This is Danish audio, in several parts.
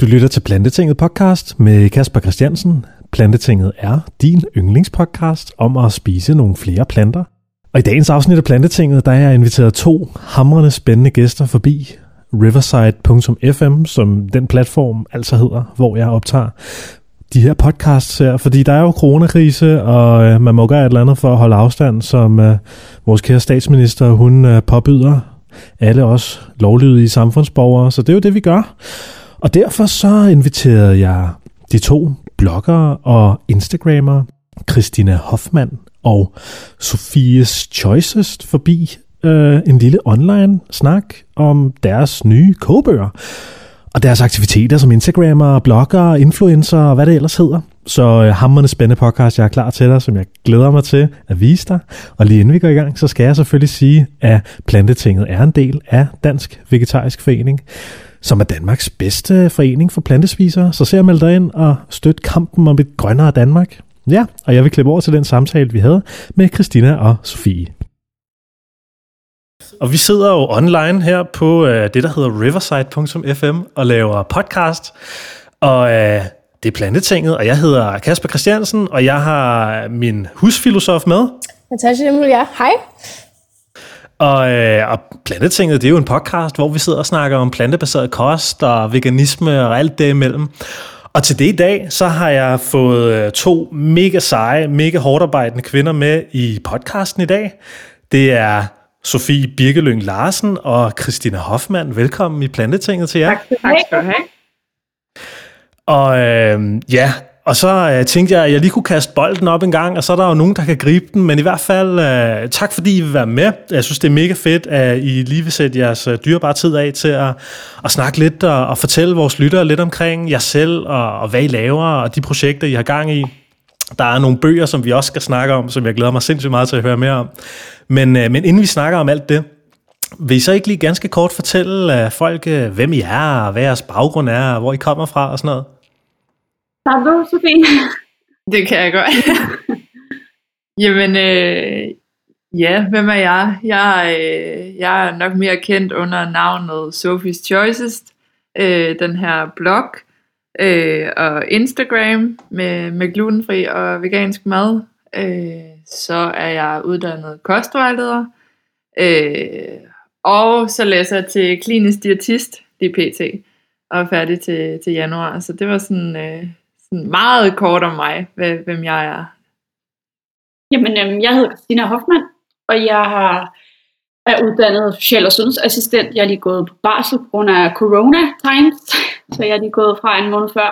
Du lytter til Plantetinget podcast med Kasper Christiansen. Plantetinget er din yndlingspodcast om at spise nogle flere planter. Og i dagens afsnit af Plantetinget, der er jeg inviteret to hamrende spændende gæster forbi. Riverside.fm, som den platform altså hedder, hvor jeg optager de her podcasts her, fordi der er jo coronakrise, og øh, man må gøre et eller andet for at holde afstand, som øh, vores kære statsminister, hun øh, påbyder alle os lovlydige samfundsborgere, så det er jo det, vi gør. Og derfor så inviterede jeg de to bloggere og instagrammer, Christina Hoffmann og Sofies Choices, forbi øh, en lille online snak om deres nye kogebøger og deres aktiviteter som Instagrammer, blogger, influencer og hvad det ellers hedder. Så øh, hammerne spændende podcast, jeg er klar til dig, som jeg glæder mig til at vise dig. Og lige inden vi går i gang, så skal jeg selvfølgelig sige, at Plantetinget er en del af Dansk Vegetarisk Forening som er Danmarks bedste forening for plantespisere. Så se at melde dig ind og støt kampen om et grønnere Danmark. Ja, og jeg vil klippe over til den samtale, vi havde med Christina og Sofie. Og vi sidder jo online her på uh, det, der hedder riverside.fm og laver podcast. Og uh, det er Plantetinget, og jeg hedder Kasper Christiansen, og jeg har min husfilosof med. Natasha ja. Hej. Og, øh, og Plantetinget, det er jo en podcast, hvor vi sidder og snakker om plantebaseret kost og veganisme og alt det imellem. Og til det i dag, så har jeg fået øh, to mega seje, mega hårdt arbejdende kvinder med i podcasten i dag. Det er Sofie Birkelyng Larsen og Christina Hoffmann. Velkommen i Plantetinget til jer. Tak, tak skal du have. Og øh, ja, og så øh, tænkte jeg, at jeg lige kunne kaste bolden op en gang, og så er der jo nogen, der kan gribe den. Men i hvert fald, øh, tak fordi I vil være med. Jeg synes, det er mega fedt, at I lige vil sætte jeres øh, dyrebare tid af til at, at snakke lidt og, og fortælle vores lyttere lidt omkring jer selv og, og hvad I laver og de projekter, I har gang i. Der er nogle bøger, som vi også skal snakke om, som jeg glæder mig sindssygt meget til at høre mere om. Men, øh, men inden vi snakker om alt det, vil I så ikke lige ganske kort fortælle øh, folk, øh, hvem I er, og hvad jeres baggrund er, og hvor I kommer fra og sådan noget? Start du, Sofie. Det kan jeg godt. Jamen, øh, ja, hvem er jeg? Jeg, øh, jeg er nok mere kendt under navnet Sophie's Choices, øh, den her blog, øh, og Instagram med, med glutenfri og vegansk mad. Øh, så er jeg uddannet kostvejleder, øh, og så læser jeg til klinisk diætist, DPT, og er færdig til, til januar. Så det var sådan... Øh, meget kort om mig, hvem jeg er. Jamen, øhm, jeg hedder Christina Hoffmann, og jeg har, er uddannet social- og sundhedsassistent. Jeg er lige gået på barsel på grund af corona times, så jeg er lige gået fra en måned før.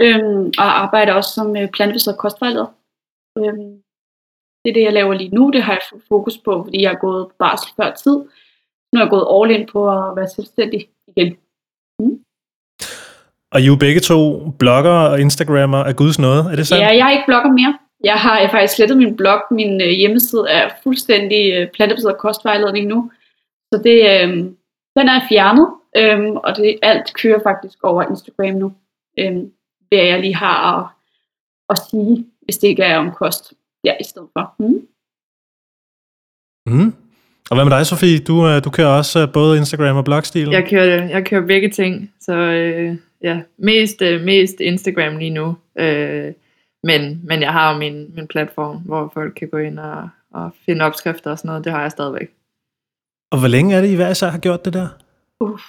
Øhm, og arbejder også som øh, plantebaseret kostvejleder. Øhm, det er det, jeg laver lige nu. Det har jeg fokus på, fordi jeg er gået på barsel før tid. Nu er jeg gået all in på at være selvstændig igen. Mm. Og I er jo begge to blogger og instagrammer af Guds nåde, er det sandt? Ja, jeg er ikke blogger mere. Jeg har jeg faktisk slettet min blog. Min øh, hjemmeside er fuldstændig øh, plantebaseret kostvejledning nu. Så det, øh, den er fjernet, øh, og det alt kører faktisk over Instagram nu. Øh, hvad jeg lige har at, at sige, hvis det ikke er om kost. Ja, i stedet for. Mm. Mm. Og hvad med dig, Sofie? Du, øh, du kører også øh, både Instagram og blogstilen? Jeg kører, jeg kører begge ting, så øh, ja, mest, øh, mest Instagram lige nu. Øh, men, men jeg har jo min, min platform, hvor folk kan gå ind og, og finde opskrifter og sådan noget. Det har jeg stadigvæk. Og hvor længe er det, I hver især har gjort det der? Uff.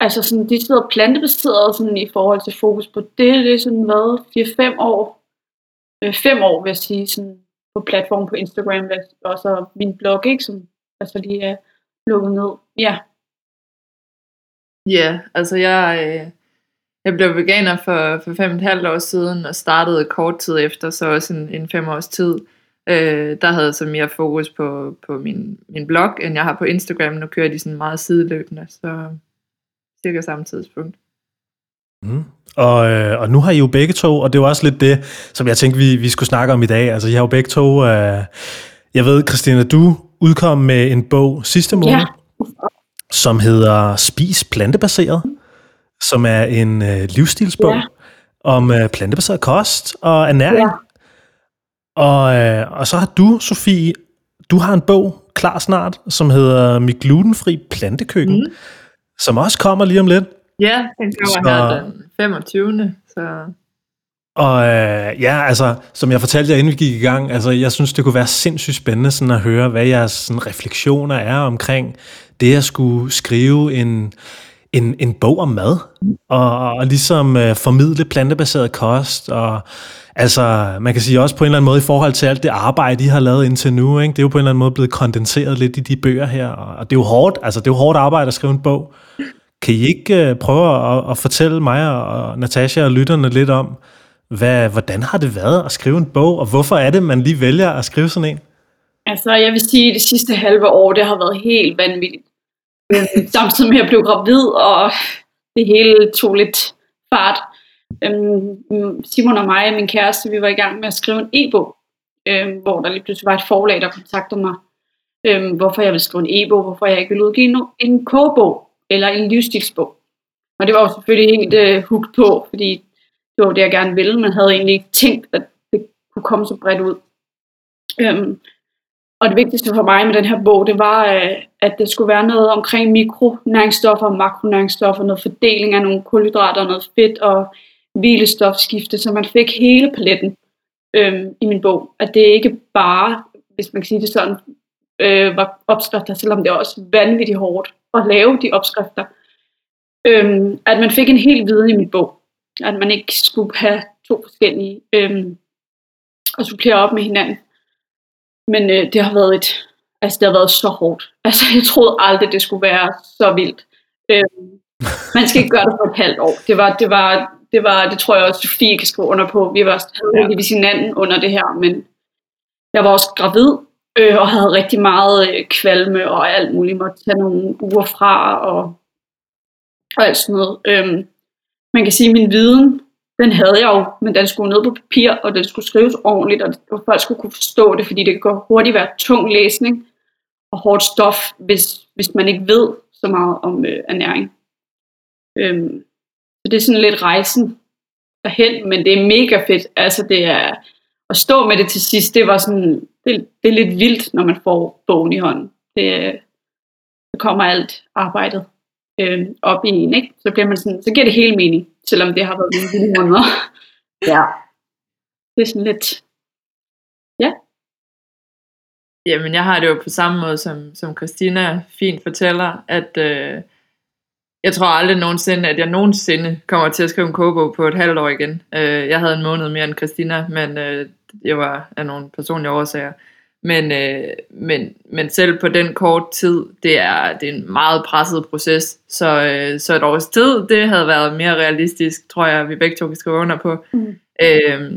Altså sådan, de sidder plantebaseret sådan, i forhold til fokus på det. Det er sådan hvad, 4-5 år. 5 øh, år vil jeg sige, sådan, på platform på Instagram, og så min blog, ikke, som altså lige er lukket ned. Ja. Ja, altså jeg, øh, jeg blev veganer for, for fem og et halvt år siden, og startede kort tid efter, så også en, en fem års tid. Øh, der havde jeg så mere fokus på, på min, min blog, end jeg har på Instagram. Nu kører de sådan meget sideløbende, så cirka samme tidspunkt. Mm. Og, øh, og nu har I jo begge to, og det var også lidt det, som jeg tænkte, vi, vi skulle snakke om i dag. Altså, I har jo begge to... Øh, jeg ved, Christina, du udkom med en bog sidste måned, ja. som hedder Spis plantebaseret som er en øh, livsstilsbog ja. om øh, plantebaseret kost og ernæring. Ja. Og, øh, og så har du, Sofie, du har en bog klar snart, som hedder Mit glutenfri plantekøkken, mm. som også kommer lige om lidt. Ja, den kommer så... her den 25. Så... Og øh, ja, altså, som jeg fortalte jer, inden vi gik i gang, altså, jeg synes, det kunne være sindssygt spændende sådan at høre, hvad jeres sådan, refleksioner er omkring det at skulle skrive en, en, en bog om mad, og, og ligesom øh, formidle plantebaseret kost, og altså, man kan sige også på en eller anden måde i forhold til alt det arbejde, I har lavet indtil nu, ikke? det er jo på en eller anden måde blevet kondenseret lidt i de bøger her, og og det er jo hårdt, altså det er jo hårdt arbejde at skrive en bog. Kan I ikke øh, prøve at, at fortælle mig og Natasha og lytterne lidt om, hvad, hvordan har det været at skrive en bog, og hvorfor er det, man lige vælger at skrive sådan en? Altså, jeg vil sige, at det sidste halve år, det har været helt vanvittigt. Øhm, samtidig med at blive gravid, og det hele tog lidt fart. Øhm, Simon og mig, min kæreste, vi var i gang med at skrive en e-bog, øhm, hvor der lige pludselig var et forlag, der kontaktede mig, øhm, hvorfor jeg ville skrive en e-bog, hvorfor jeg ikke ville udgive en kogebog eller en livsstilsbog. Og det var jo selvfølgelig helt uh, hugt på, fordi det var det, jeg gerne ville, men havde egentlig ikke tænkt, at det kunne komme så bredt ud. Øhm, og det vigtigste for mig med den her bog, det var, øh, at det skulle være noget omkring mikronæringsstoffer og makronæringsstoffer, noget fordeling af nogle kulhydrater, noget fedt og hvilestofskifte, så man fik hele paletten øhm, i min bog. At det ikke bare, hvis man kan sige det sådan, øh, var opskrifter, selvom det er også vanvittigt hårdt at lave de opskrifter. Øhm, at man fik en hel viden i min bog. At man ikke skulle have to forskellige øhm, og supplere op med hinanden. Men øh, det har været et, altså det har været så hårdt. Altså jeg troede aldrig, det skulle være så vildt. Øh, man skal ikke gøre det for et halvt år. Det var, det var, det var, det tror jeg også, Sofie kan skrive under på. Vi var heldigvis hinanden under det her, men jeg var også gravid, øh, og havde rigtig meget øh, kvalme og alt muligt. Måtte tage nogle uger fra, og, og alt sådan noget. Øh, man kan sige, at min viden den havde jeg jo, men den skulle ned på papir, og den skulle skrives ordentligt, og folk skulle kunne forstå det, fordi det kan gå hurtigt være tung læsning og hårdt stof, hvis, hvis man ikke ved så meget om øh, ernæring. Øhm, så det er sådan lidt rejsen derhen, men det er mega fedt. Altså det er, at stå med det til sidst, det var sådan, det, det er lidt vildt, når man får bogen i hånden. Det, så kommer alt arbejdet øh, op i en, ikke? Så, bliver man sådan, så giver det hele mening, selvom det har været nogle vilde måneder. ja. Det er sådan lidt, ja. Jamen, jeg har det jo på samme måde, som, som Christina fint fortæller, at øh, jeg tror aldrig nogensinde, at jeg nogensinde kommer til at skrive en kogebog på et halvt år igen. Øh, jeg havde en måned mere end Christina, men øh, det var af nogle personlige årsager. Men, øh, men, men selv på den kort tid, det er, det er en meget presset proces. Så, øh, så et års tid, det havde været mere realistisk, tror jeg, vi begge to kan skrive under på. Mm. Øh,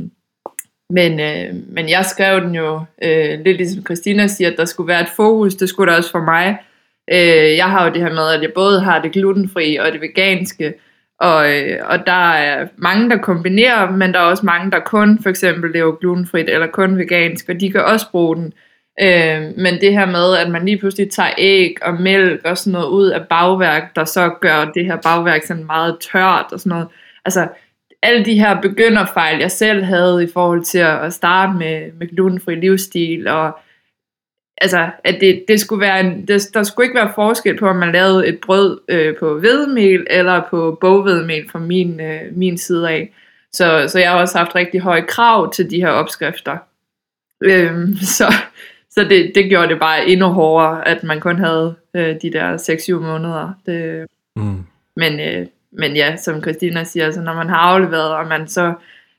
men, øh, men jeg skrev den jo, øh, lidt ligesom Christina siger, at der skulle være et fokus, det skulle der også for mig. Øh, jeg har jo det her med, at jeg både har det glutenfri og det veganske, og, øh, og der er mange, der kombinerer, men der er også mange, der kun for eksempel lever glutenfrit eller kun vegansk, og de kan også bruge den. Øh, men det her med, at man lige pludselig tager æg og mælk og sådan noget ud af bagværk, der så gør det her bagværk sådan meget tørt og sådan noget. Altså, alle de her begynderfejl, jeg selv havde i forhold til at starte med, med glutenfri livsstil og altså, at det, det skulle være en, det, der skulle ikke være forskel på, om man lavede et brød øh, på hvedemel eller på bogvedemel fra min, øh, min side af. Så, så jeg har også haft rigtig høje krav til de her opskrifter. Øhm, så så det, det gjorde det bare endnu hårdere, at man kun havde øh, de der 6-7 måneder. Det, mm. men, øh, men ja, som Christina siger, altså, når man har afleveret, og man så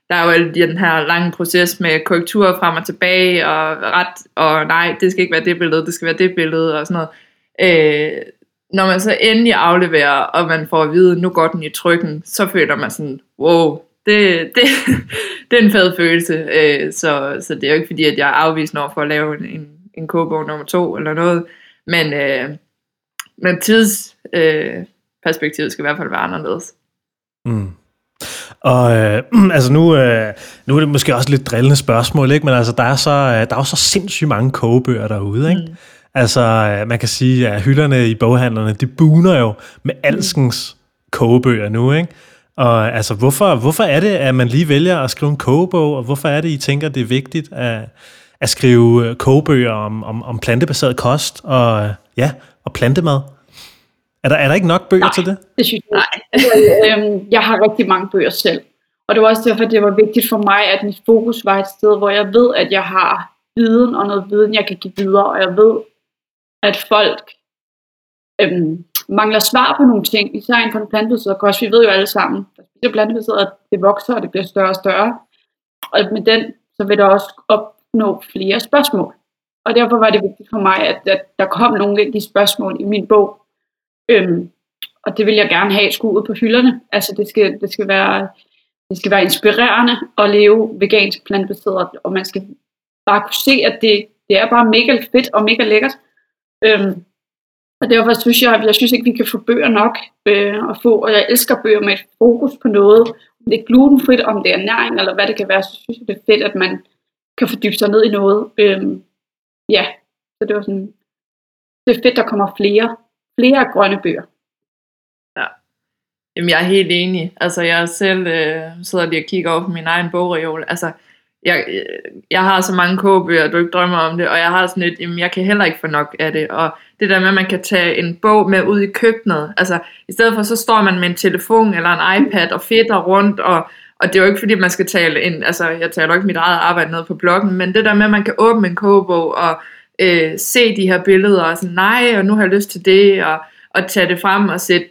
der er jo den her lange proces med korrektur frem og tilbage, og ret, og nej, det skal ikke være det billede, det skal være det billede, og sådan noget. Øh, når man så endelig afleverer, og man får at vide, nu går den i trykken, så føler man sådan, wow, det, det, det er en fed følelse. Øh, så, så det er jo ikke fordi, at jeg er afvist over for at lave en, en, en kogebog nummer to eller noget, men, øh, men tidsperspektivet øh, skal i hvert fald være anderledes. Mm. Og øh, altså nu, øh, nu er det måske også lidt drillende spørgsmål, ikke? men altså, der, er så, øh, der er jo så sindssygt mange kogebøger derude. Ikke? Mm. Altså øh, man kan sige, at hylderne i boghandlerne, de buner jo med alskens kogebøger nu. Ikke? Og altså, hvorfor, hvorfor er det, at man lige vælger at skrive en kogebog, og hvorfor er det, I tænker, det er vigtigt at, at skrive kogebøger om, om, om plantebaseret kost og, ja, og plantemad? Er der, er der ikke nok bøger Nej, til det? det synes jeg ikke. øhm, jeg har rigtig mange bøger selv. Og det var også derfor, det var vigtigt for mig, at mit fokus var et sted, hvor jeg ved, at jeg har viden og noget viden, jeg kan give videre. Og jeg ved, at folk øhm, mangler svar på nogle ting, især inden for den plantebaserede kost. Vi ved jo alle sammen, at det plantebaseret, at det vokser, og det bliver større og større. Og med den, så vil der også opnå flere spørgsmål. Og derfor var det vigtigt for mig, at, at der kom nogle af de spørgsmål i min bog. Øhm, og det vil jeg gerne have skulle på hylderne. Altså det skal, det skal være det skal være inspirerende at leve vegansk plantebaseret, og man skal bare kunne se, at det, det er bare mega fedt og mega lækkert. Øhm, og derfor synes jeg, at jeg synes ikke, vi kan få bøger nok øh, at få, og jeg elsker bøger med et fokus på noget, om det er glutenfrit, om det er næring, eller hvad det kan være, så synes jeg, det er fedt, at man kan fordybe sig ned i noget. Øhm, ja, så det var sådan, det er fedt, der kommer flere, flere grønne bøger. Jamen, jeg er helt enig. Altså, jeg selv øh, sidder lige og kigger over på min egen bogreol. Altså, jeg, jeg har så mange kogebøger, du ikke drømmer om det, og jeg har sådan et, jamen, jeg kan heller ikke få nok af det. Og det der med, at man kan tage en bog med ud i køkkenet, altså, i stedet for, så står man med en telefon eller en iPad og fedter rundt, og, og det er jo ikke fordi, man skal tale en, altså, jeg taler ikke mit eget arbejde ned på bloggen, men det der med, at man kan åbne en kogebog og øh, se de her billeder, og sådan, nej, og nu har jeg lyst til det, og, og tage det frem og sætte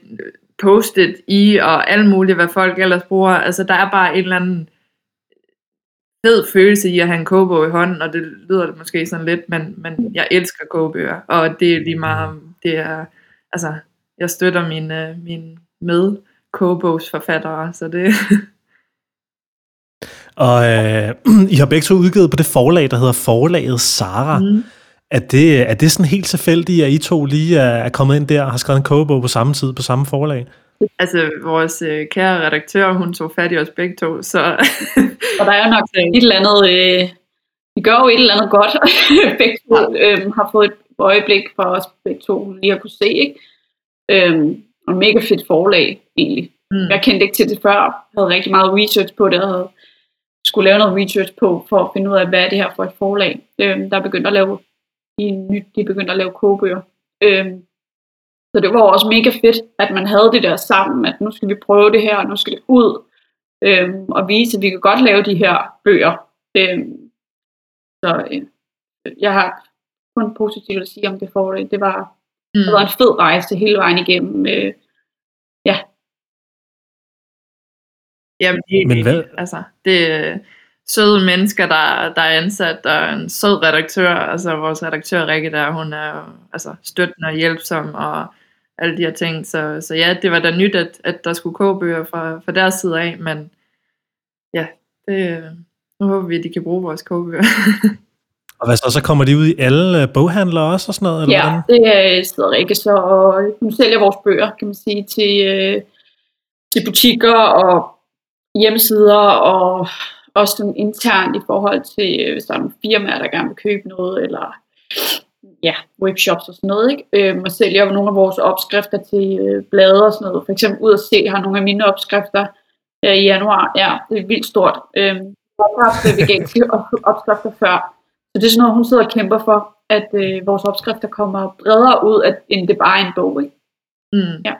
postet i, og alt muligt, hvad folk ellers bruger. Altså, der er bare en eller anden fed følelse i at have en kogebog i hånden, og det lyder det måske sådan lidt, men, men jeg elsker kogebøger, og det er lige meget, det er, altså, jeg støtter mine, mine med kogebogsforfattere, så det... og øh, I har begge to udgivet på det forlag, der hedder Forlaget Sara. Mm. Er det, er det sådan helt tilfældigt, at I to lige er kommet ind der og har skrevet en kogebog på samme tid, på samme forlag? Altså, vores øh, kære redaktør, hun tog fat i os begge to, så... og der er jo nok et eller andet... Øh, vi gør jo et eller andet godt. begge to øh, har fået et øjeblik for os begge to lige at kunne se, ikke? Øhm, og mega fedt forlag, egentlig. Mm. Jeg kendte ikke til det før. Jeg havde rigtig meget research på det, og havde skulle lave noget research på, for at finde ud af, hvad er det her for et forlag. Øhm, der er begyndt at lave de nyt, de begyndte at lave kogebøger. Øhm, så det var også mega fedt, at man havde det der sammen, at nu skal vi prøve det her, og nu skal det ud, øhm, og vise, at vi kan godt lave de her bøger. Øhm, så øh, jeg har kun positivt at sige om det forlag. Det var, mm. det var en fed rejse hele vejen igennem. Øh, ja. Jamen, det, Men hvad? Altså, det, søde mennesker, der, der er ansat, og en sød redaktør, altså vores redaktør Rikke der, hun er altså støttende og hjælpsom, og alle de her ting, så, så ja, det var da nyt, at, at der skulle kogebøger fra, fra deres side af, men ja, det, nu håber vi, at de kan bruge vores kogebøger. og hvad så, så kommer de ud i alle øh, boghandlere også og sådan noget? Eller ja, hvordan? det er stadig ikke så, og nu sælger vores bøger, kan man sige, til, øh, til butikker og hjemmesider og også sådan internt i forhold til, øh, hvis der er nogle firmaer, der gerne vil købe noget, eller ja, webshops og sådan noget, ikke? Øhm, og sælger jo nogle af vores opskrifter til øh, blade og sådan noget. For eksempel ud at se har nogle af mine opskrifter øh, i januar. Ja, det er vildt stort. Øhm, jeg har haft veganske opskrifter før. Så det er sådan noget, hun sidder og kæmper for, at øh, vores opskrifter kommer bredere ud, at, end det bare er en bog, ikke? Mm. Ja.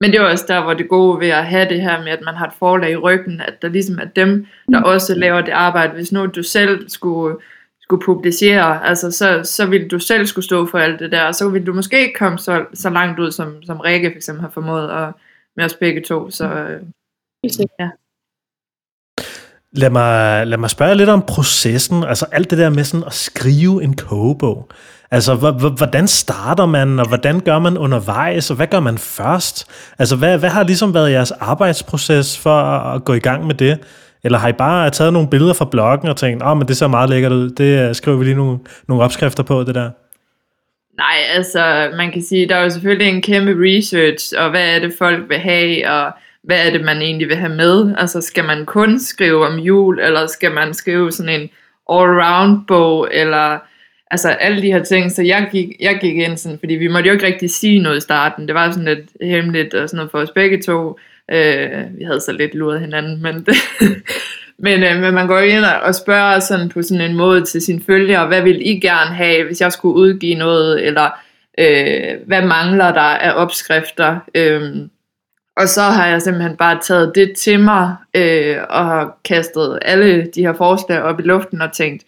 Men det er også der, hvor det gode ved at have det her med, at man har et forlag i ryggen, at der ligesom er dem, der mm. også laver det arbejde. Hvis nu du selv skulle, skulle publicere, altså så, så ville du selv skulle stå for alt det der, og så ville du måske ikke komme så, så langt ud, som, som Rikke for eksempel har formået, og med os begge to. Så, ja. Lad mig, lad mig spørge lidt om processen, altså alt det der med sådan at skrive en kogebog. Altså, hvordan starter man, og hvordan gør man undervejs, og hvad gør man først? Altså, hvad, hvad har ligesom været jeres arbejdsproces for at gå i gang med det? Eller har I bare taget nogle billeder fra bloggen og tænkt, åh, oh, men det ser meget lækkert ud, det øh, skriver vi lige nogle, nogle opskrifter på, det der? Nej, altså, man kan sige, der er jo selvfølgelig en kæmpe research, og hvad er det, folk vil have, og hvad er det, man egentlig vil have med? Altså, skal man kun skrive om jul, eller skal man skrive sådan en all-round bog, eller altså alle de her ting, så jeg gik, jeg gik ind sådan, fordi vi måtte jo ikke rigtig sige noget i starten, det var sådan lidt hemmeligt og sådan noget for os begge to, øh, vi havde så lidt luret hinanden, men, det, men, øh, men man går ind og spørger sådan på sådan en måde til sine følgere, hvad vil I gerne have, hvis jeg skulle udgive noget, eller øh, hvad mangler der af opskrifter. Øh, og så har jeg simpelthen bare taget det til mig, øh, og har kastet alle de her forslag op i luften og tænkt,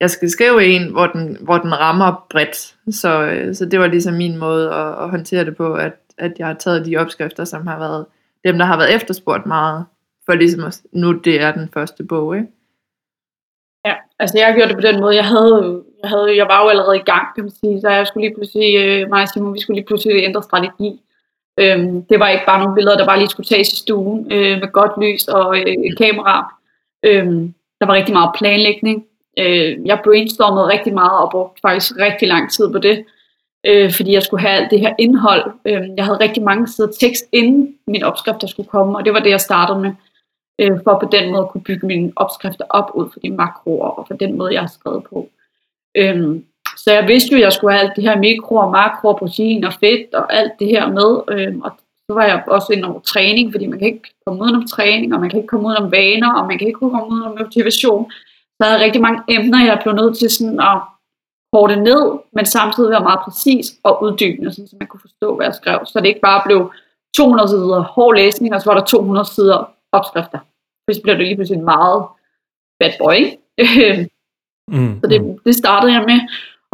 jeg skal skrive en, hvor den, hvor den rammer bredt. Så, øh, så det var ligesom min måde at, at håndtere det på, at, at jeg har taget de opskrifter, som har været dem, der har været efterspurgt meget, for ligesom at, nu det er den første bog, ikke? Ja, altså jeg gjorde det på den måde, jeg havde, jeg, havde, jeg var jo allerede i gang, kan man sige, så jeg skulle lige pludselig, øh, mig og Simon, vi skulle lige pludselig ændre strategi. Øhm, det var ikke bare nogle billeder, der bare lige skulle tages i stuen øh, med godt lys og øh, kamera. Øhm, der var rigtig meget planlægning. Øh, jeg brainstormede rigtig meget og brugte faktisk rigtig lang tid på det, øh, fordi jeg skulle have alt det her indhold. Øh, jeg havde rigtig mange sider tekst inden min opskrift, der skulle komme, og det var det, jeg startede med, øh, for på den måde at kunne bygge mine opskrifter op ud for de makroer, og for den måde, jeg har skrevet på. Øh, så jeg vidste jo, at jeg skulle have alt det her mikroer, makroer, protein og fedt og alt det her med. Øh, og så var jeg også ind over træning, fordi man kan ikke komme udenom træning, og man kan ikke komme udenom vaner, og man kan ikke komme udenom motivation. Så jeg havde rigtig mange emner, jeg blev nødt til sådan at korte ned, men samtidig være meget præcis og uddybende, så man kunne forstå, hvad jeg skrev. Så det ikke bare blev 200 sider hård læsning, og så var der 200 sider opskrifter. Så blev det lige pludselig meget bad boy. mm, så det, mm. det startede jeg med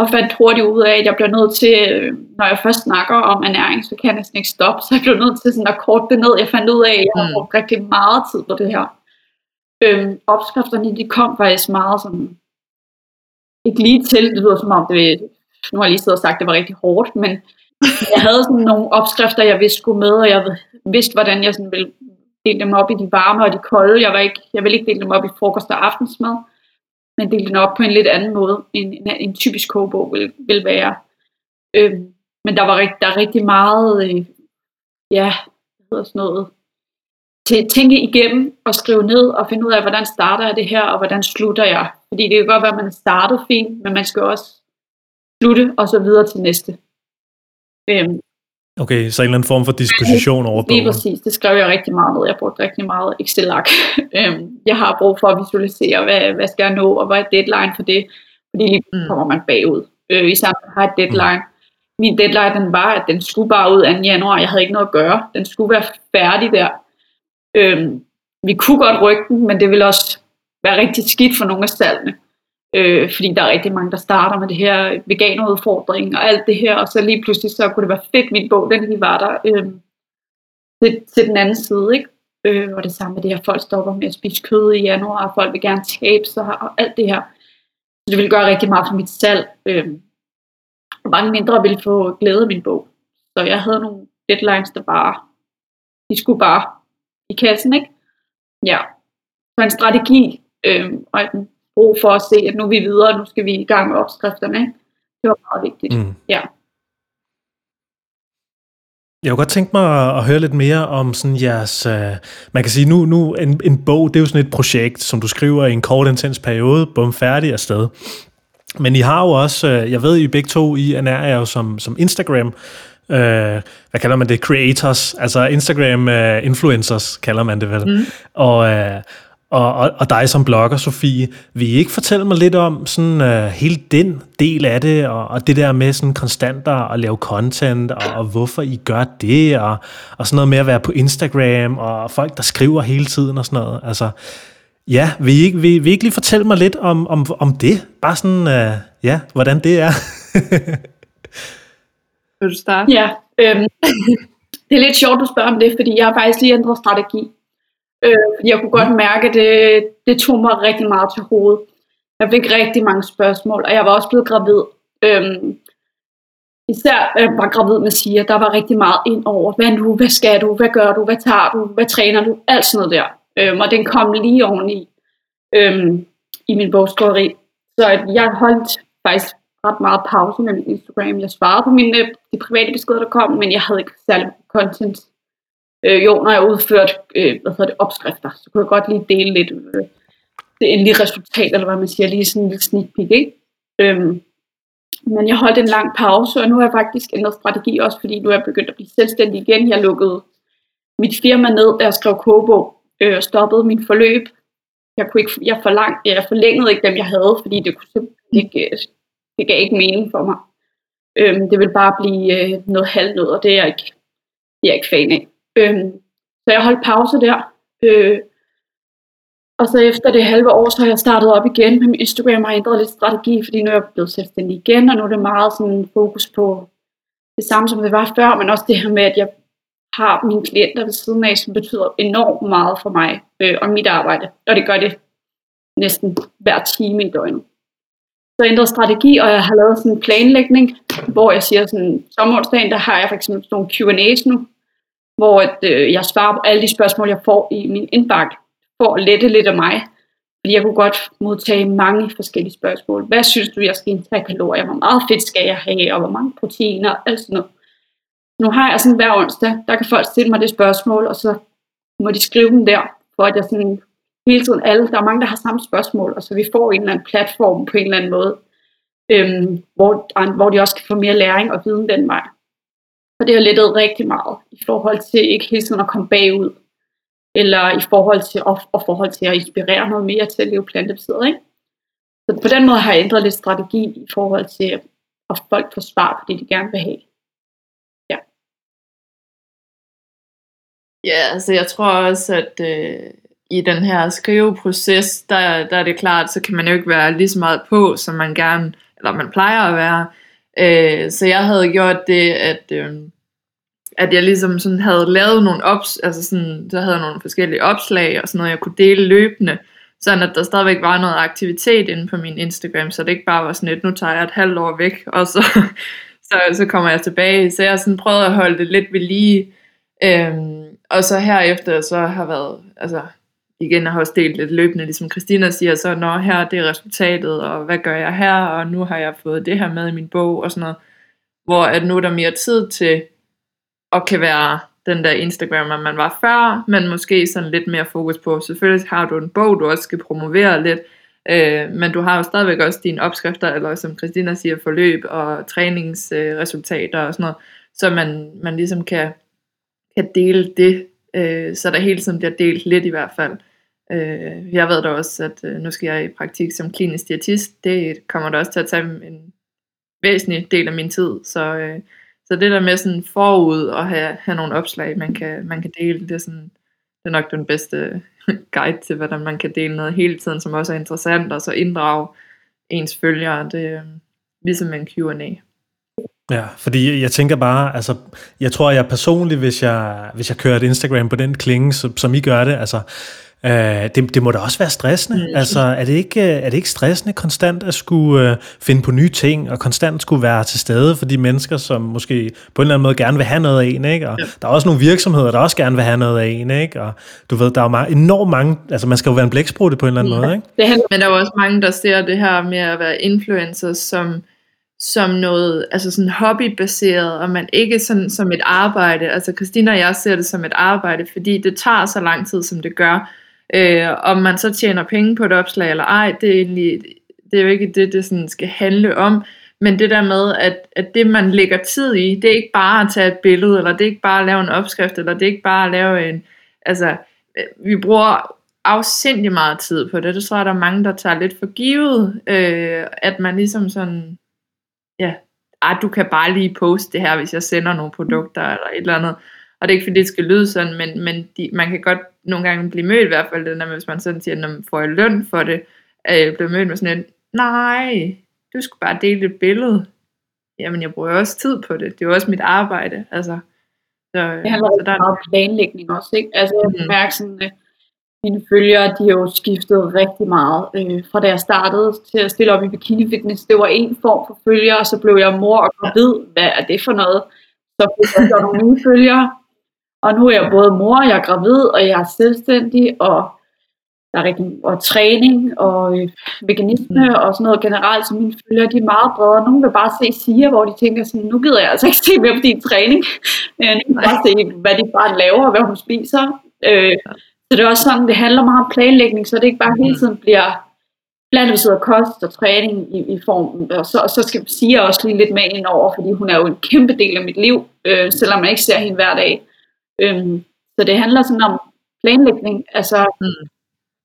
og fandt hurtigt ud af, at jeg bliver nødt til, øh, når jeg først snakker om ernæring, så kan jeg næsten ikke stoppe, så jeg blev nødt til sådan at korte det ned. Jeg fandt ud af, at jeg har mm. brugt rigtig meget tid på det her. Øhm, opskrifterne, de kom faktisk meget sådan, ikke lige til, det lyder som om, det, nu har jeg lige siddet og sagt, at det var rigtig hårdt, men jeg havde sådan nogle opskrifter, jeg vidste skulle med, og jeg vidste, hvordan jeg sådan ville dele dem op i de varme og de kolde. Jeg, var ikke, jeg ville ikke dele dem op i frokost og aftensmad men dele den op på en lidt anden måde, end en, en typisk kogebog vil, vil være. Øhm, men der var rigt, der er rigtig meget, øh, ja, hvad hedder sådan noget, til at tænke igennem og skrive ned og finde ud af, hvordan starter jeg det her, og hvordan slutter jeg. Fordi det kan godt være, at man starter fint, men man skal også slutte og så videre til næste. Øhm, Okay, så en eller anden form for disposition over bogen. Lige præcis, det skrev jeg rigtig meget ned. Jeg brugte rigtig meget Excel-ark. Øhm, jeg har brug for at visualisere, hvad, hvad skal jeg nå, og hvad er deadline for det. Fordi lige mm. kommer man bagud. Øh, især når har et deadline. Mm. Min deadline den var, at den skulle bare ud 2. januar. Jeg havde ikke noget at gøre. Den skulle være færdig der. Øhm, vi kunne godt rykke den, men det ville også være rigtig skidt for nogle af salgene. Øh, fordi der er rigtig mange, der starter med det her veganerudfordring og alt det her, og så lige pludselig så kunne det være fedt, min bog, den lige var der øh, til, til den anden side, ikke? Øh, og det samme med det her, folk stopper med at spise kød i januar, og folk vil gerne tabe sig, og alt det her. Så det ville gøre rigtig meget for mit salg. Øh, og mange mindre ville få glæde af min bog. Så jeg havde nogle deadlines, der bare, de skulle bare i kassen, ikke? Ja. Så en strategi, øh, og en brug for at se, at nu er vi videre, nu skal vi i gang med opskrifterne. Det var meget vigtigt. Mm. Ja. Jeg kunne godt tænke mig at høre lidt mere om sådan jeres, uh, man kan sige nu, nu en, en bog, det er jo sådan et projekt, som du skriver i en kort intens periode, bum færdig afsted. Men I har jo også, uh, jeg ved I begge to, I ernærer jer jo som, som Instagram, uh, hvad kalder man det, creators, altså Instagram uh, influencers kalder man det vel. Mm. Og, uh, og, og, og dig som blogger, Sofie. Vil I ikke fortælle mig lidt om sådan uh, hele den del af det, og, og det der med sådan konstant at lave content, og, og hvorfor I gør det, og, og sådan noget med at være på Instagram, og folk, der skriver hele tiden og sådan noget. Altså, ja, vil I ikke, vil, vil I ikke lige fortælle mig lidt om, om, om det? Bare sådan, uh, ja, hvordan det er. vil du starte? Ja, øhm, det er lidt sjovt, du spørger om det, fordi jeg har faktisk lige ændret strategi. Øh, jeg kunne godt mærke, at det, det tog mig rigtig meget til hovedet. Jeg fik rigtig mange spørgsmål, og jeg var også blevet gravid. Øhm, især jeg var gravid med Sia, der var rigtig meget ind over, hvad nu, hvad skal du, hvad gør du, hvad tager du, hvad træner du, alt sådan noget der. Øhm, og den kom lige oveni øhm, i min bogskriveri. Så jeg holdt faktisk ret meget pause med min Instagram. Jeg svarede på mine de private beskeder, der kom, men jeg havde ikke særlig content Øh, jo, når jeg udførte øh, hvad hedder det, opskrifter, så kunne jeg godt lige dele lidt øh, det endelige resultat, eller hvad man siger, lige sådan en lille sneak peek, ikke? Øhm, men jeg holdt en lang pause, og nu har jeg faktisk ændret strategi også, fordi nu er jeg begyndt at blive selvstændig igen. Jeg lukkede mit firma ned, da jeg skrev kogebog, øh, stoppede min forløb. Jeg, kunne ikke, jeg, forlang, jeg forlængede ikke dem, jeg havde, fordi det kunne simpelthen ikke, øh, det gav ikke mening for mig. Øhm, det vil bare blive øh, noget halvt og det er jeg ikke, det er jeg ikke fan af. Øhm, så jeg holdt pause der. Øh, og så efter det halve år, så har jeg startet op igen med min Instagram og ændret lidt strategi, fordi nu er jeg blevet selvstændig igen, og nu er det meget sådan fokus på det samme, som det var før, men også det her med, at jeg har mine klienter ved siden af, som betyder enormt meget for mig øh, og mit arbejde. Og det gør det næsten hver time i døgnet. Så ændret strategi, og jeg har lavet sådan en planlægning, hvor jeg siger sådan, sommerårsdagen, der har jeg for eksempel nogle Q&A's nu, hvor at, øh, jeg svarer på alle de spørgsmål, jeg får i min indbakke, for at lette lidt af mig. Fordi jeg kunne godt modtage mange forskellige spørgsmål. Hvad synes du, jeg skal indtage kalorier? Hvor meget fedt skal jeg have? Og hvor mange proteiner? Og sådan noget. Nu har jeg sådan hver onsdag, der kan folk stille mig det spørgsmål, og så må de skrive dem der, for at jeg sådan hele tiden alle, der er mange, der har samme spørgsmål, og så vi får en eller anden platform på en eller anden måde, øhm, hvor, hvor de også kan få mere læring og viden den vej. Og det har lettet rigtig meget i forhold til ikke hele tiden at komme bagud, eller i forhold til, og, og forhold til at inspirere noget mere til at leve plantebaseret. Ikke? Så på den måde har jeg ændret lidt strategi i forhold til, at folk får svar på det, de gerne vil have. Ja. Ja, altså jeg tror også, at øh, i den her skriveproces, der, der er det klart, så kan man jo ikke være lige så meget på, som man gerne, eller man plejer at være. Øh, så jeg havde gjort det, at, øh, at jeg ligesom sådan havde lavet nogle ops, altså sådan, så havde nogle forskellige opslag og sådan noget, jeg kunne dele løbende, sådan at der stadigvæk var noget aktivitet inde på min Instagram, så det ikke bare var sådan et, nu tager jeg et halvt år væk, og så, så, så kommer jeg tilbage. Så jeg sådan prøvede at holde det lidt ved lige, øh, og så herefter så har været, altså igen har også delt lidt løbende, ligesom Christina siger, så når her det er resultatet, og hvad gør jeg her, og nu har jeg fået det her med i min bog, og sådan noget, hvor at nu er der mere tid til, at kan være den der Instagram, man var før, men måske sådan lidt mere fokus på, selvfølgelig har du en bog, du også skal promovere lidt, øh, men du har jo stadigvæk også dine opskrifter, eller som Christina siger, forløb og træningsresultater og sådan noget, så man, man ligesom kan, kan dele det, øh, så der hele tiden bliver delt lidt i hvert fald. Øh, jeg ved da også, at øh, nu skal jeg i praktik som klinisk diætist. Det kommer da også til at tage en væsentlig del af min tid. Så, øh, så det der med sådan forud at have, have nogle opslag, man kan, man kan dele, det er, sådan, det er nok den bedste guide til, hvordan man kan dele noget hele tiden, som også er interessant, og så inddrage ens følgere. Det er ligesom en Q&A. Ja, fordi jeg tænker bare, altså, jeg tror, jeg personligt, hvis jeg, hvis jeg kører et Instagram på den klinge, som, som I gør det, altså, Uh, det, det må da også være stressende. Mm. Altså, er det, ikke, er det ikke stressende konstant at skulle uh, finde på nye ting, og konstant skulle være til stede for de mennesker, som måske på en eller anden måde gerne vil have noget af en, ikke? Og ja. der er også nogle virksomheder, der også gerne vil have noget af en, ikke? Og du ved, der er jo meget, enormt mange, altså man skal jo være en blæksprutte på en eller anden ja. måde, ikke? Det Men der er jo også mange, der ser det her med at være influencer som som noget altså sådan hobbybaseret, og man ikke sådan som et arbejde. Altså Christina og jeg ser det som et arbejde, fordi det tager så lang tid, som det gør. Øh, om man så tjener penge på et opslag eller ej, det er, egentlig, det er jo ikke det, det sådan skal handle om. Men det der med, at, at det man lægger tid i, det er ikke bare at tage et billede, eller det er ikke bare at lave en opskrift, eller det er ikke bare at lave en... Altså, øh, vi bruger afsindig meget tid på det. Det tror jeg, der er mange, der tager lidt for givet, øh, at man ligesom sådan, ja, ah, du kan bare lige poste det her, hvis jeg sender nogle produkter, eller et eller andet. Og det er ikke fordi, det skal lyde sådan, men, men de, man kan godt nogle gange blive mødt i hvert fald, det, når, hvis man sådan siger, når man får løn for det, at blive mødt med sådan en, nej, du skal bare dele et billede. Jamen, jeg bruger også tid på det. Det er jo også mit arbejde. Altså, så, det handler så der meget planlægning også, ikke? Altså, jeg mm. mærker sådan, at mine følgere, de har jo skiftet rigtig meget. Øh, fra da jeg startede til at stille op i bikini fitness, det var en form for følgere, og så blev jeg mor og gravid. Hvad er det for noget? Så fik jeg nogle nye følgere, og nu er jeg både mor, jeg er gravid, og jeg er selvstændig, og der er rigtig, og træning, og øh, veganisme, mm. og sådan noget generelt, så mine følger, de er meget bredere. Nogle vil bare se siger, hvor de tænker sådan, nu gider jeg altså ikke se mere på din træning. Øh, nu bare se, hvad de bare laver, og hvad hun spiser. Øh, så det er også sådan, det handler meget om planlægning, så det ikke bare hele tiden bliver blandet kost og træning i, i form. Og så, og så skal sige også lige lidt med ind over, fordi hun er jo en kæmpe del af mit liv, øh, selvom man ikke ser hende hver dag. Øhm, så det handler sådan om planlægning, altså mm.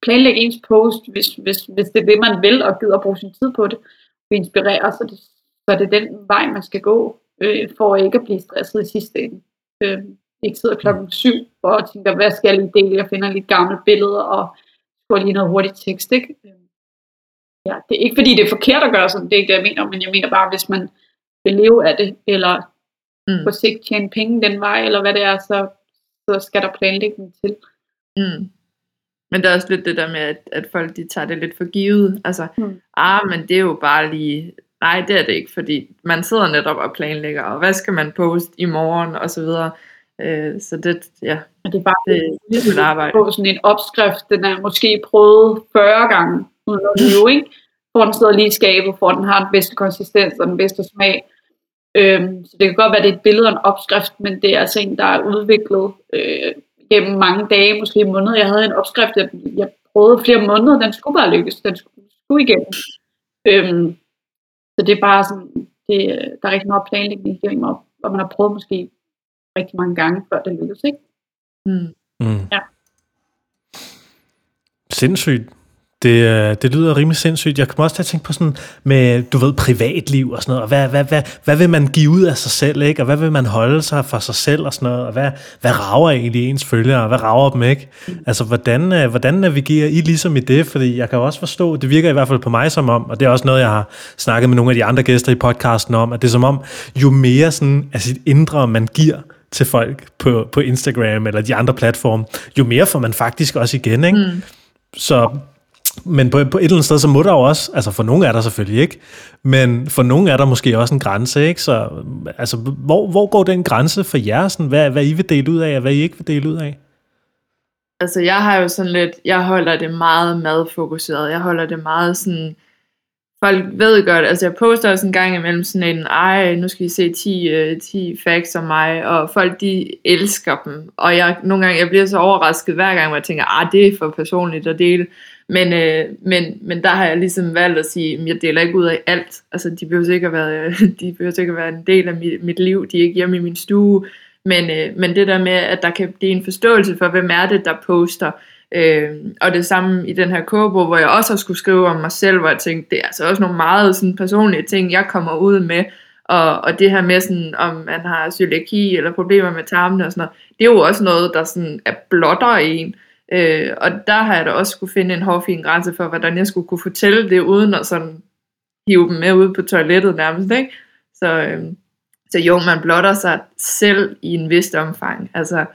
planlægge ens post, hvis, hvis, hvis det er det, man vil, og gider bruge sin tid på det, og inspirere, så det, så er det den vej, man skal gå, øh, for ikke at blive stresset i sidste ende. Øh, ikke sidder klokken syv og tænker, hvad skal jeg lige dele? Jeg finder lidt gamle billeder og skriver lige noget hurtigt tekst. Ikke? Ja, det er ikke fordi, det er forkert at gøre sådan, det er ikke det, jeg mener, men jeg mener bare, hvis man vil leve af det, eller mm. på sigt tjene penge den vej, eller hvad det er, så, så skal der planlægning til. Mm. Men der er også lidt det der med, at, at folk de tager det lidt for givet. Altså, mm. ah, men det er jo bare lige... Nej, det er det ikke, fordi man sidder netop og planlægger, og hvad skal man poste i morgen, og så videre. Øh, så det, ja, og det er bare det, det ligesom et arbejde. På sådan en opskrift, den er måske prøvet 40 gange, uden at lyve, ikke? For den sidder lige i skabet, for den har den bedste konsistens og den bedste smag. Øhm, så det kan godt være, at det er et billede og en opskrift, men det er altså en, der er udviklet øh, gennem mange dage, måske måneder. Jeg havde en opskrift, jeg, jeg prøvede flere måneder, den skulle bare lykkes, den skulle, skulle igennem. Øhm, så det er bare sådan, det, der er rigtig meget planlægning igennem, og, og man har prøvet måske rigtig mange gange, før det lykkes, ikke? Mm. Mm. Ja. Sindssygt. Det, øh, det lyder rimelig sindssygt. Jeg kommer også til at tænke på sådan med, du ved, privatliv og sådan noget, og hvad, hvad, hvad, hvad vil man give ud af sig selv, ikke? Og hvad vil man holde sig for sig selv og sådan noget, og hvad, hvad rager egentlig ens følgere, og hvad rager dem ikke? Altså, hvordan, øh, hvordan navigerer I ligesom i det? Fordi jeg kan også forstå, det virker i hvert fald på mig som om, og det er også noget, jeg har snakket med nogle af de andre gæster i podcasten om, at det er som om, jo mere sådan af sit indre man giver, til folk på, på Instagram eller de andre platforme, jo mere får man faktisk også igen, ikke? Mm. Så, men på, på et eller andet sted, så må der jo også, altså for nogle er der selvfølgelig ikke, men for nogle er der måske også en grænse, ikke? Så altså, hvor, hvor går den grænse for jer, sådan, hvad, hvad I vil dele ud af, og hvad I ikke vil dele ud af? Altså jeg har jo sådan lidt, jeg holder det meget madfokuseret, jeg holder det meget sådan, folk ved godt, altså jeg poster også en gang imellem sådan en, ej, nu skal I se 10, 10 øh, facts om mig, og folk de elsker dem, og jeg nogle gange, jeg bliver så overrasket hver gang, hvor jeg tænker, ah, det er for personligt at dele, men, øh, men, men der har jeg ligesom valgt at sige, at jeg deler ikke ud af alt, altså de behøver sikkert være, de behøver sikkert være en del af mit, mit liv, de er ikke hjemme i min stue, men, øh, men det der med, at der kan blive en forståelse for, hvem er det, der poster, Øh, og det samme i den her kogebog, hvor jeg også har skulle skrive om mig selv, hvor jeg tænkte, det er altså også nogle meget sådan, personlige ting, jeg kommer ud med, og, og det her med, sådan, om man har cøliaki eller problemer med tarmene og sådan noget, det er jo også noget, der sådan er blotter en. Øh, og der har jeg da også skulle finde en hårfin grænse for, hvordan jeg skulle kunne fortælle det, uden at sådan hive dem med ud på toilettet nærmest, ikke? Så, øh, så jo, man blotter sig selv i en vis omfang. Altså,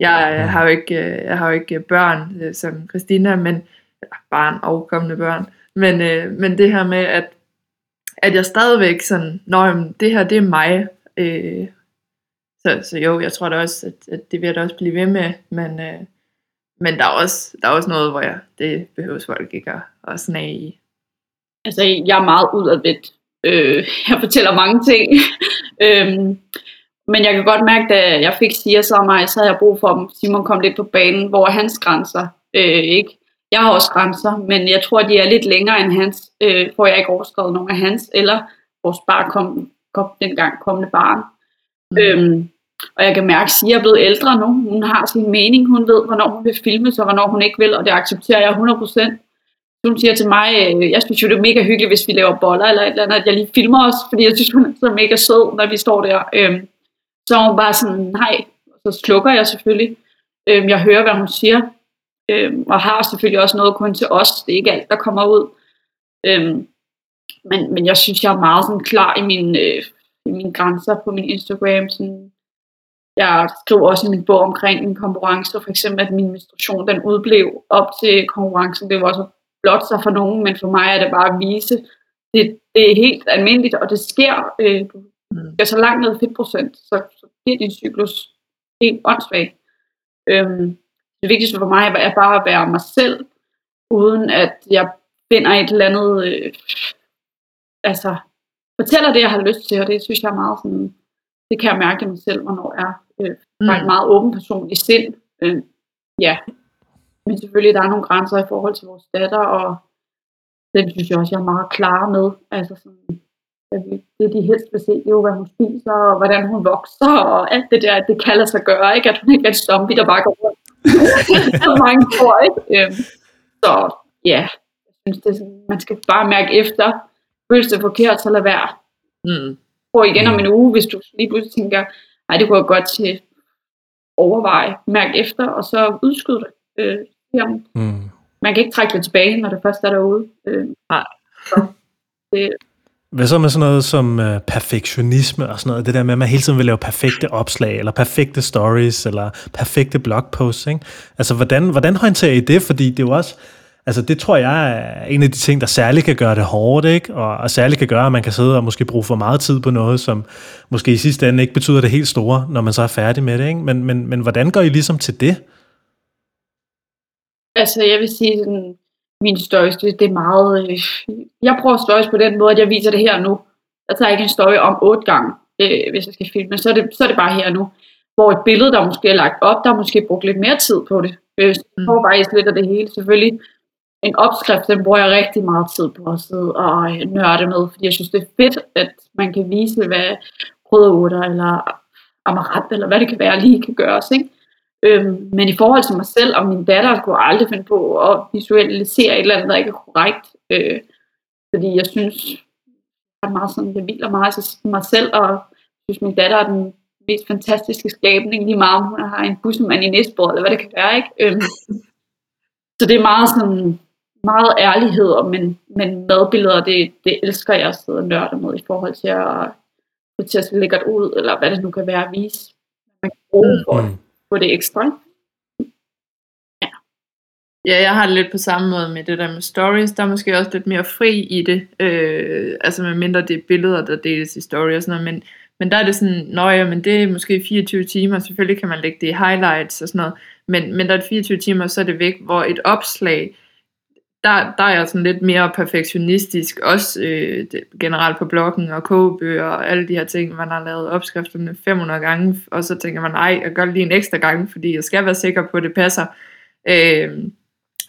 jeg har jo ikke, øh, jeg har jo ikke børn øh, som Christina, men barn og kommende børn. Men, øh, men det her med, at, at jeg stadigvæk sådan, når det her, det er mig. Øh, så, så jo, jeg tror da også, at, at det vil jeg da også blive ved med, men, øh, men der er, også, der er også noget, hvor jeg, det behøves folk ikke at, at snage i. Altså, jeg er meget udadvendt. Øh, jeg fortæller mange ting. øh, men jeg kan godt mærke, da jeg fik Sia så mig, så havde jeg brug for, at Simon kom lidt på banen, hvor hans grænser øh, ikke. Jeg har også grænser, men jeg tror, de er lidt længere end hans, øh, for jeg ikke overskrevet nogen af hans, eller vores barn kom, kom dengang kommende barn. Mm. Øhm, og jeg kan mærke, at Sia er blevet ældre nu. Hun har sin mening. Hun ved, hvornår hun vil filme, og hvornår hun ikke vil, og det accepterer jeg 100%. Hun siger til mig, øh, jeg synes jo, det er mega hyggeligt, hvis vi laver boller eller et eller andet, at jeg lige filmer os, fordi jeg synes, hun er så mega sød, når vi står der. Øhm, så var hun bare sådan, nej, så slukker jeg selvfølgelig. Øhm, jeg hører, hvad hun siger, øhm, og har selvfølgelig også noget kun til os. Det er ikke alt, der kommer ud. Øhm, men, men jeg synes, jeg er meget sådan klar i mine, øh, i mine grænser på min Instagram. Sådan, jeg skriver også i min bog omkring min konkurrence, for eksempel at min menstruation den udblev op til konkurrencen. Det var også blot sig for nogen, men for mig er det bare at vise, det, det er helt almindeligt, og det sker. Øh, du mm. skal så langt ned fedtprocent, så, så bliver din cyklus helt åndssvag. Øhm, det vigtigste for mig er bare at være mig selv, uden at jeg finder et eller andet, øh, altså fortæller det, jeg har lyst til, og det synes jeg er meget sådan, det kan jeg mærke i mig selv, hvornår jeg øh, mm. er en meget åben person i sind. Øh, ja, men selvfølgelig der er nogle grænser i forhold til vores datter, og det synes jeg også, jeg er meget klar med. Altså sådan, det de helst vil se, det er jo, hvad hun spiser, og hvordan hun vokser, og alt det der, det kan lade sig gøre, ikke? at hun ikke er en zombie, der bare går rundt. så mange tror, ikke? Øhm, så ja, jeg synes, det er sådan, man skal bare mærke efter, føles det forkert, så lad være. Mm. Prøv igen om en uge, hvis du lige pludselig tænker, nej, det kunne jeg godt til overveje, mærke efter, og så udskyde det. Øh, jamen, Mm. man kan ikke trække det tilbage, når det først er derude. Øh, Nej. Så det, hvad så med sådan noget som øh, perfektionisme og sådan noget? Det der med, at man hele tiden vil lave perfekte opslag, eller perfekte stories, eller perfekte blogposts, ikke? Altså, hvordan, hvordan håndterer I det? Fordi det er jo også, altså det tror jeg er en af de ting, der særligt kan gøre det hårdt, ikke? Og, og særligt kan gøre, at man kan sidde og måske bruge for meget tid på noget, som måske i sidste ende ikke betyder det helt store, når man så er færdig med det, ikke? Men, men, men hvordan går I ligesom til det? altså, jeg vil sige, sådan, min stories, det, det er meget... Øh, jeg prøver stories på den måde, at jeg viser det her nu. Jeg tager ikke en story om otte gange, øh, hvis jeg skal filme, så er, det, så er det bare her nu. Hvor et billede, der måske er lagt op, der er måske brugt lidt mere tid på det. Øh, så jeg får faktisk lidt af det hele. Selvfølgelig en opskrift, den bruger jeg rigtig meget tid på at sidde og øh, nørde med, fordi jeg synes, det er fedt, at man kan vise, hvad krydderurter eller amaranth, eller hvad det kan være, lige kan gøres. Ikke? Øhm, men i forhold til mig selv og min datter, kunne jeg aldrig finde på at visualisere et eller andet, der ikke er korrekt. Øh, fordi jeg synes, jeg, er meget sådan, jeg hviler meget til mig selv, og jeg synes, min datter er den mest fantastiske skabning, lige meget om hun har en bussemand i næstbord, eller hvad det kan være. Ikke? Øhm, så det er meget sådan, meget ærlighed, og men, men madbilleder, det, det elsker jeg at sidde og nørde med i forhold til at til at se lækkert ud, eller hvad det nu kan være at vise, man kan bruge for Mm få det ekstra. Ja, jeg har det lidt på samme måde med det der med stories. Der er måske også lidt mere fri i det. Øh, altså med mindre det er billeder, der deles i story og sådan noget. Men, men der er det sådan, nå ja, men det er måske 24 timer. Selvfølgelig kan man lægge det i highlights og sådan noget. Men, men der er det 24 timer, så er det væk. Hvor et opslag, der, der er jeg sådan lidt mere perfektionistisk. Også øh, det, generelt på bloggen og kogebøger og alle de her ting. Man har lavet opskrifterne 500 gange. Og så tænker man, ej, jeg gør det lige en ekstra gang, fordi jeg skal være sikker på, at det passer. Øh,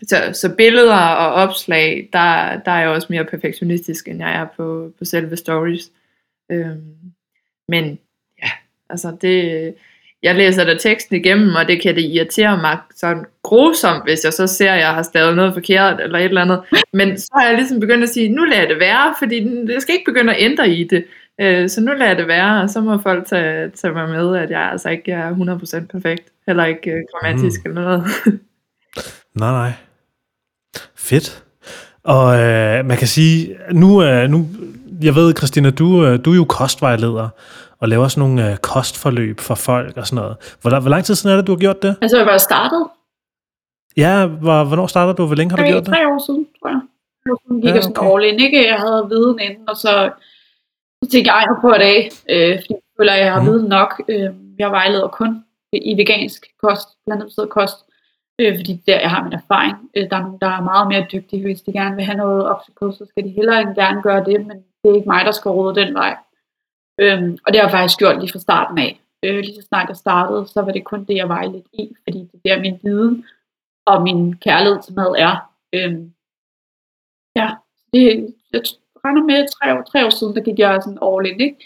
så, så billeder og opslag, der, der er jeg også mere perfektionistisk, end jeg er på, på selve stories. Øh, men ja, altså det, jeg læser da teksten igennem, og det kan det irritere mig sådan grusomt, hvis jeg så ser, at jeg har stadig noget forkert, eller et eller andet. Men så har jeg ligesom begyndt at sige, nu lader jeg det være, fordi jeg skal ikke begynde at ændre i det. Øh, så nu lader jeg det være, og så må folk tage, tage mig med, at jeg altså ikke er 100% perfekt, heller ikke øh, grammatisk mm. eller noget. Nej, nej. Fedt. Og øh, man kan sige, nu, øh, nu jeg ved, Christina, du, øh, du er jo kostvejleder, og laver sådan nogle øh, kostforløb for folk og sådan noget. Hvor, hvor lang tid siden er det, du har gjort det? Altså, jeg var startet. Ja, hvor, hvornår startede du? Hvor længe har du Tre, gjort det? tre år siden, tror jeg. Siden gik Ja, jeg sådan okay. all in, ikke? Jeg havde viden inden, og så, så tænkte jeg, jeg det af. Øh, fordi jeg føler, jeg har Mhm. viden nok. Øh, jeg vejleder kun i vegansk kost, blandt andet kost. Øh, fordi der jeg har min erfaring. Øh, der er nogen, der er meget mere dygtige, hvis de gerne vil have noget oksekød, så skal de hellere end gerne gøre det, men det er ikke mig, der skal råde den vej. Øhm, og det har jeg faktisk gjort lige fra starten af. Øh, lige så snart jeg startede, så var det kun det, jeg vejledte i, fordi det er der min viden og min kærlighed til mad er. Øhm, ja, det, jeg regner med tre år, tre år siden, der gik jeg sådan all in, ikke?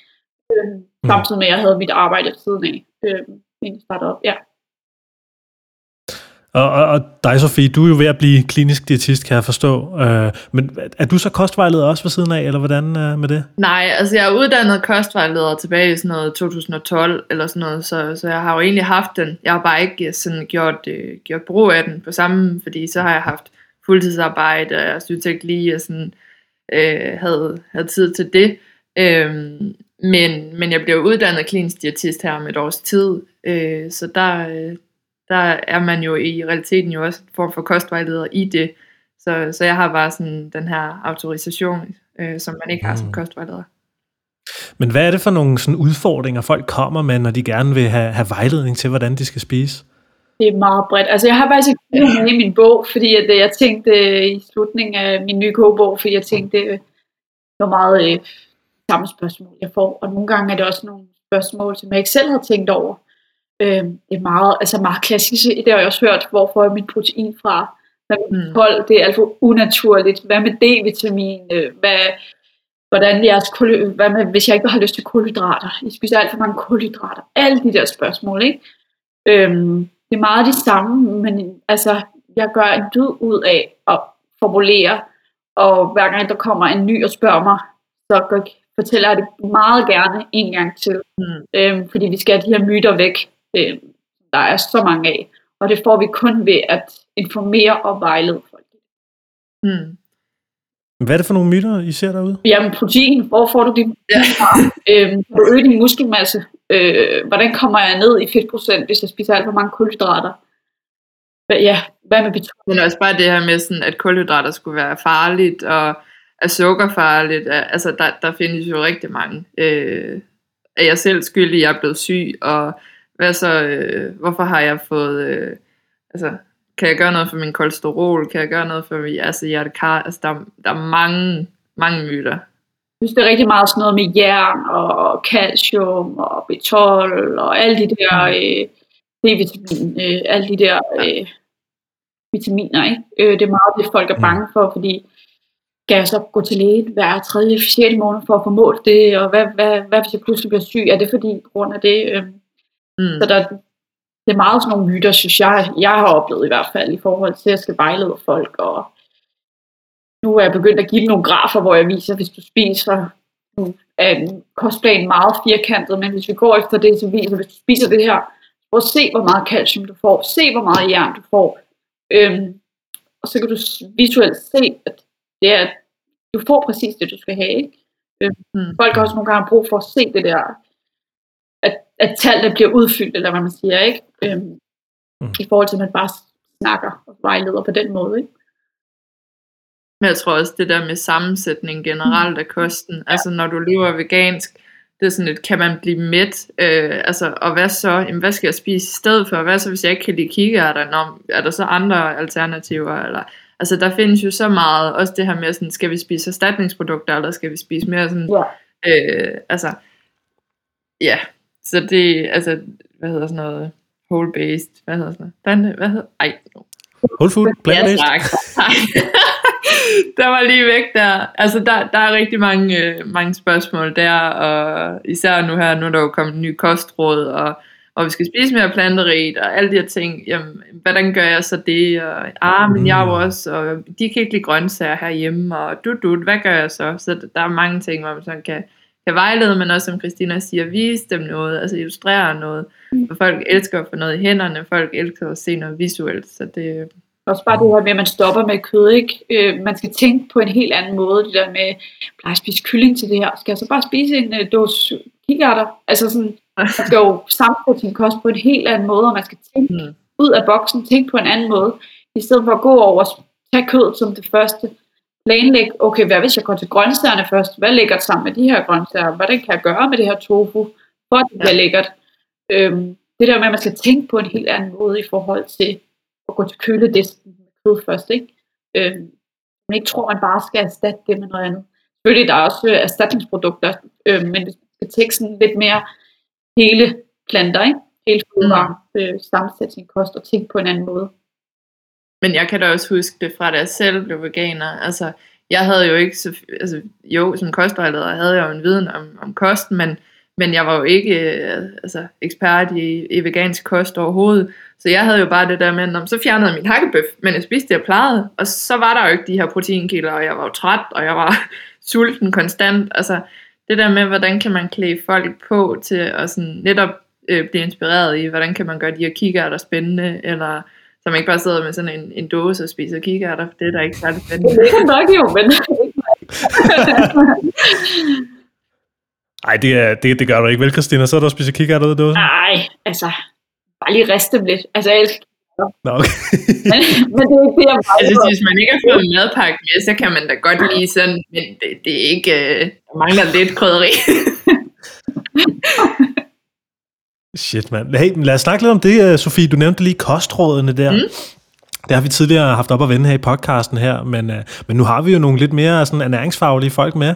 Øhm, samtidig med, at jeg havde mit arbejde ved siden af, øhm, inden jeg startede op. Ja. Og, og, og dig, Sofie, du er jo ved at blive klinisk diætist, kan jeg forstå. Øh, men er du så kostvejleder også ved siden af, eller hvordan øh, med det? Nej, altså jeg er uddannet kostvejleder tilbage i sådan noget 2012 eller sådan noget, så, så jeg har jo egentlig haft den. Jeg har bare ikke øh, sådan gjort, øh, gjort brug af den på samme, fordi så har jeg haft fuldtidsarbejde, og jeg synes ikke lige, at jeg sådan, øh, havde, havde tid til det. Øhm, men, men jeg bliver uddannet klinisk diætist her om et års tid, øh, så der, øh, der er man jo i realiteten jo også en form for kostvejleder i det. Så, så jeg har bare sådan den her autorisation, øh, som man ikke har som Mm. kostvejleder. Men hvad er det for nogle sådan, udfordringer, folk kommer med, når de gerne vil have, have vejledning til, hvordan de skal spise? Det er meget bredt. Altså, jeg har faktisk ikke med i min bog, fordi at, øh, jeg tænkte øh, i slutningen af min nye kogebog, fordi jeg tænkte, øh, det var meget øh, samme spørgsmål, jeg får. Og nogle gange er det også nogle spørgsmål, som jeg ikke selv har tænkt over. Øh, det er meget, altså meget klassisk. Det har jeg også hørt, hvor får jeg mit protein fra? Hvad med Mm. kold? Det er alt for unaturligt. Hvad med D-vitamin? Øh, Hvad, hvordan jeres koly- hvad med, hvis jeg ikke har lyst til kulhydrater? I spiser alt for mange kulhydrater. Alle de der spørgsmål, ikke? Øhm, det er meget de samme, men altså, jeg gør en dyd ud af at formulere, og hver gang der kommer en ny og spørger mig, så fortæller jeg det meget gerne en gang til. Mm. Øhm, fordi vi skal have de her myter væk, øhm, der er så mange af. Og det får vi kun ved at informere og vejlede folk. Mm. Hvad er det for nogle myter, I ser derude? Jamen protein, hvor får du din Ja. øhm, kan du øge din muskelmasse? Øh, hvordan kommer jeg ned i fedtprocent, hvis jeg spiser alt for mange kulhydrater? Hvad, ja, hvad med beton? Men også bare det her med, sådan, at kulhydrater skulle være farligt, og at sukker farligt. at- Altså, der, der findes jo rigtig mange. Øh, er jeg selv skyldig, jeg er blevet syg, og hvad så, øh, hvorfor har jeg fået, øh, altså, kan jeg gøre noget for min kolesterol, kan jeg gøre noget for min altså, hjertekar, altså, der, der er mange, mange myter. Jeg synes, det er rigtig meget sådan noget med jern og calcium og betol og alle de der øh, D-vitamin, øh, alle de der øh, vitaminer. Ikke? Øh, det er meget det, folk er bange for, fordi skal jeg så gå til lægen hver tredje, sjette måned for at få målt det, og hvad, hvad, hvad hvis jeg pludselig bliver syg? Er det fordi på grund af det? Øh, Mm. Så der, det er meget sådan nogle myter, synes jeg, jeg har oplevet i hvert fald, i forhold til, at jeg skal vejlede folk. Og nu er jeg begyndt at give dem nogle grafer, hvor jeg viser, hvis du spiser, nu er en kostplan meget firkantet, men hvis vi går efter det, så viser, hvis du spiser det her, prøv at se, hvor meget calcium du får, se, hvor meget jern du får. Øhm, og så kan du visuelt se, at det er, du får præcis det, du skal have. Ikke? Øhm, Mm. Folk har også nogle gange brug for at se det der, at, tallene bliver udfyldt, eller hvad man siger, ikke? Øhm, Mm. I forhold til, at man bare snakker og vejleder på den måde, ikke? Men jeg tror også, det der med sammensætning generelt af kosten, altså når du lever vegansk, det er sådan lidt, kan man blive mæt? Øh, altså, og hvad så? Jamen, hvad skal jeg spise i stedet for? Hvad så, hvis jeg ikke kan lide kikærter? Nå, er der så andre alternativer? Eller, altså, der findes jo så meget, også det her med, sådan, skal vi spise erstatningsprodukter, eller skal vi spise mere sådan, Ja. øh, altså, ja, så det, altså, hvad hedder sådan noget, whole-based, hvad hedder sådan noget, hvad hedder, ej, Whole food, Ja, plant-based? tak. Tak. der var lige væk der. Altså, der, der er rigtig mange, øh, mange spørgsmål der, og især nu her, nu er der jo kommet en ny kostråd, og, og vi skal spise mere planterigt, og alle de her ting. Jamen, hvordan gør jeg så det? Og, ah, men jeg er jo også, og de kan ikke lide grøntsager herhjemme, og du, du, hvad gør jeg så? Så der er mange ting, hvor man sådan kan, kan vejlede, men også som Christina siger, vise dem noget, altså illustrere noget. For folk elsker at få noget i hænderne, folk elsker at se noget visuelt, så det, Også bare det her med, at man stopper med kød, ikke? Øh, man skal tænke på en helt anden måde, det der med, plejer at spise kylling til det her, skal jeg så bare spise en uh, dåse kikærter? Altså sådan, man skal jo sammensætte sin kost på en helt anden måde, og man skal tænke Mm. ud af boksen, tænke på en anden måde, i stedet for at gå over og tage kød som det første. Planlæg, okay, hvad hvis jeg går til grøntsagerne først? Hvad ligger sammen med de her grøntsager? Hvordan kan jeg gøre med det her tofu, for at det bliver lækkert? Øhm, det der med, at man skal tænke på en helt anden måde i forhold til at gå til køledisken med kød først, ikke? Øhm, man ikke tror, man bare skal erstatte det med noget andet. Selvfølgelig der er også øh, erstatningsprodukter, øh, men hvis man skal tænke sådan lidt mere hele planter, ikke? Hele fødevaren, øh, sammensætte sin kost og tænke på en anden måde. Men jeg kan da også huske det fra, da jeg selv blev veganer. Altså, jeg havde jo ikke, så, altså, jo, som kostvejleder havde jeg jo en viden om, om kosten, men, men jeg var jo ikke øh, altså, ekspert i, i vegansk kost overhovedet. Så jeg havde jo bare det der med, om så fjernede jeg min hakkebøf, men jeg spiste det, jeg plejede. Og så var der jo ikke de her proteinkilder, og jeg var jo træt, og jeg var sulten konstant. Altså, det der med, hvordan kan man klæde folk på til at sådan netop øh, blive inspireret i, hvordan kan man gøre de her kikærter spændende, eller så man ikke bare sidder med sådan en, en dåse og spiser kikærter, det er da ikke særlig spændende. Det er nok jo, men Nej, det, er, det, det gør du ikke vel, Christina? Så er der spiser kikærter ud af dåsen? nej, altså, bare lige riste dem lidt. Altså, jeg elsker Nå, okay. men, men det er ikke det, jeg bare Altså, hvis man ikke har fået en madpakke med, så kan man da godt lide sådan, men det, det er ikke, øh, der mangler lidt krydderi. Shit, mand. Hey, lad os snakke lidt om det, øh, Sofie. Du nævnte lige kostrådene der. Mm. Det har vi tidligere haft op at vende her i podcasten her, men, øh, men nu har vi jo nogle lidt mere sådan ernæringsfaglige folk med.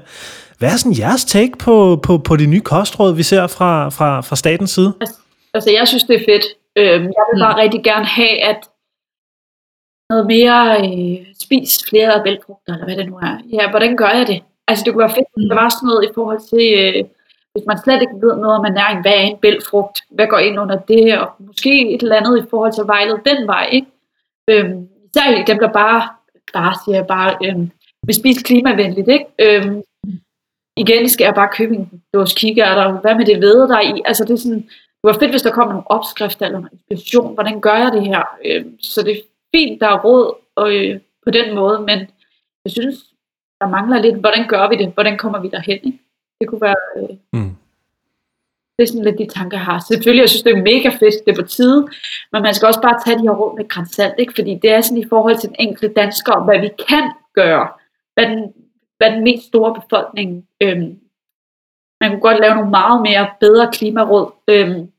Hvad er sådan jeres take på, på, på de nye kostråd, vi ser fra, fra, fra statens side? Altså, jeg synes, det er fedt. Øhm, jeg vil bare rigtig gerne have, at noget mere øh, spis flere bælgfrugter, eller hvad det nu er. Ja, hvordan gør jeg det? Altså, det kunne være fedt, hvis der var sådan noget i forhold til, øh, hvis man slet ikke ved noget om ernæring, hvad er en bælfrugt, Hvad går ind under det? Og måske et eller andet i forhold til at vejlede den vej, ikke? Øhm, især dem, der bare, bare siger jeg bare, øhm, vi spiser klimavenligt, ikke? Øhm, igen skal jeg bare købe en dåse kikærter, hvad med det ved der i? Altså det er sådan, det var fedt, hvis der kom nogle opskrifter eller noget inspiration, hvordan gør jeg det her? Øhm, så det er fint, der er råd og, øh, på den måde, men jeg synes, der mangler lidt, hvordan gør vi det? Hvordan kommer vi derhen? Ikke? Det kunne være... Øh, mm. Det er sådan lidt de tanker, jeg har. Selvfølgelig, jeg synes, det er mega fedt, det er på tide, men man skal også bare tage de her råd med grænsalt, ikke? fordi det er sådan i forhold til den enkelte dansker, hvad vi kan gøre, hvad den, hvad den mest store befolkning øhm, man kunne godt lave nogle meget mere bedre klimaråd, øhm,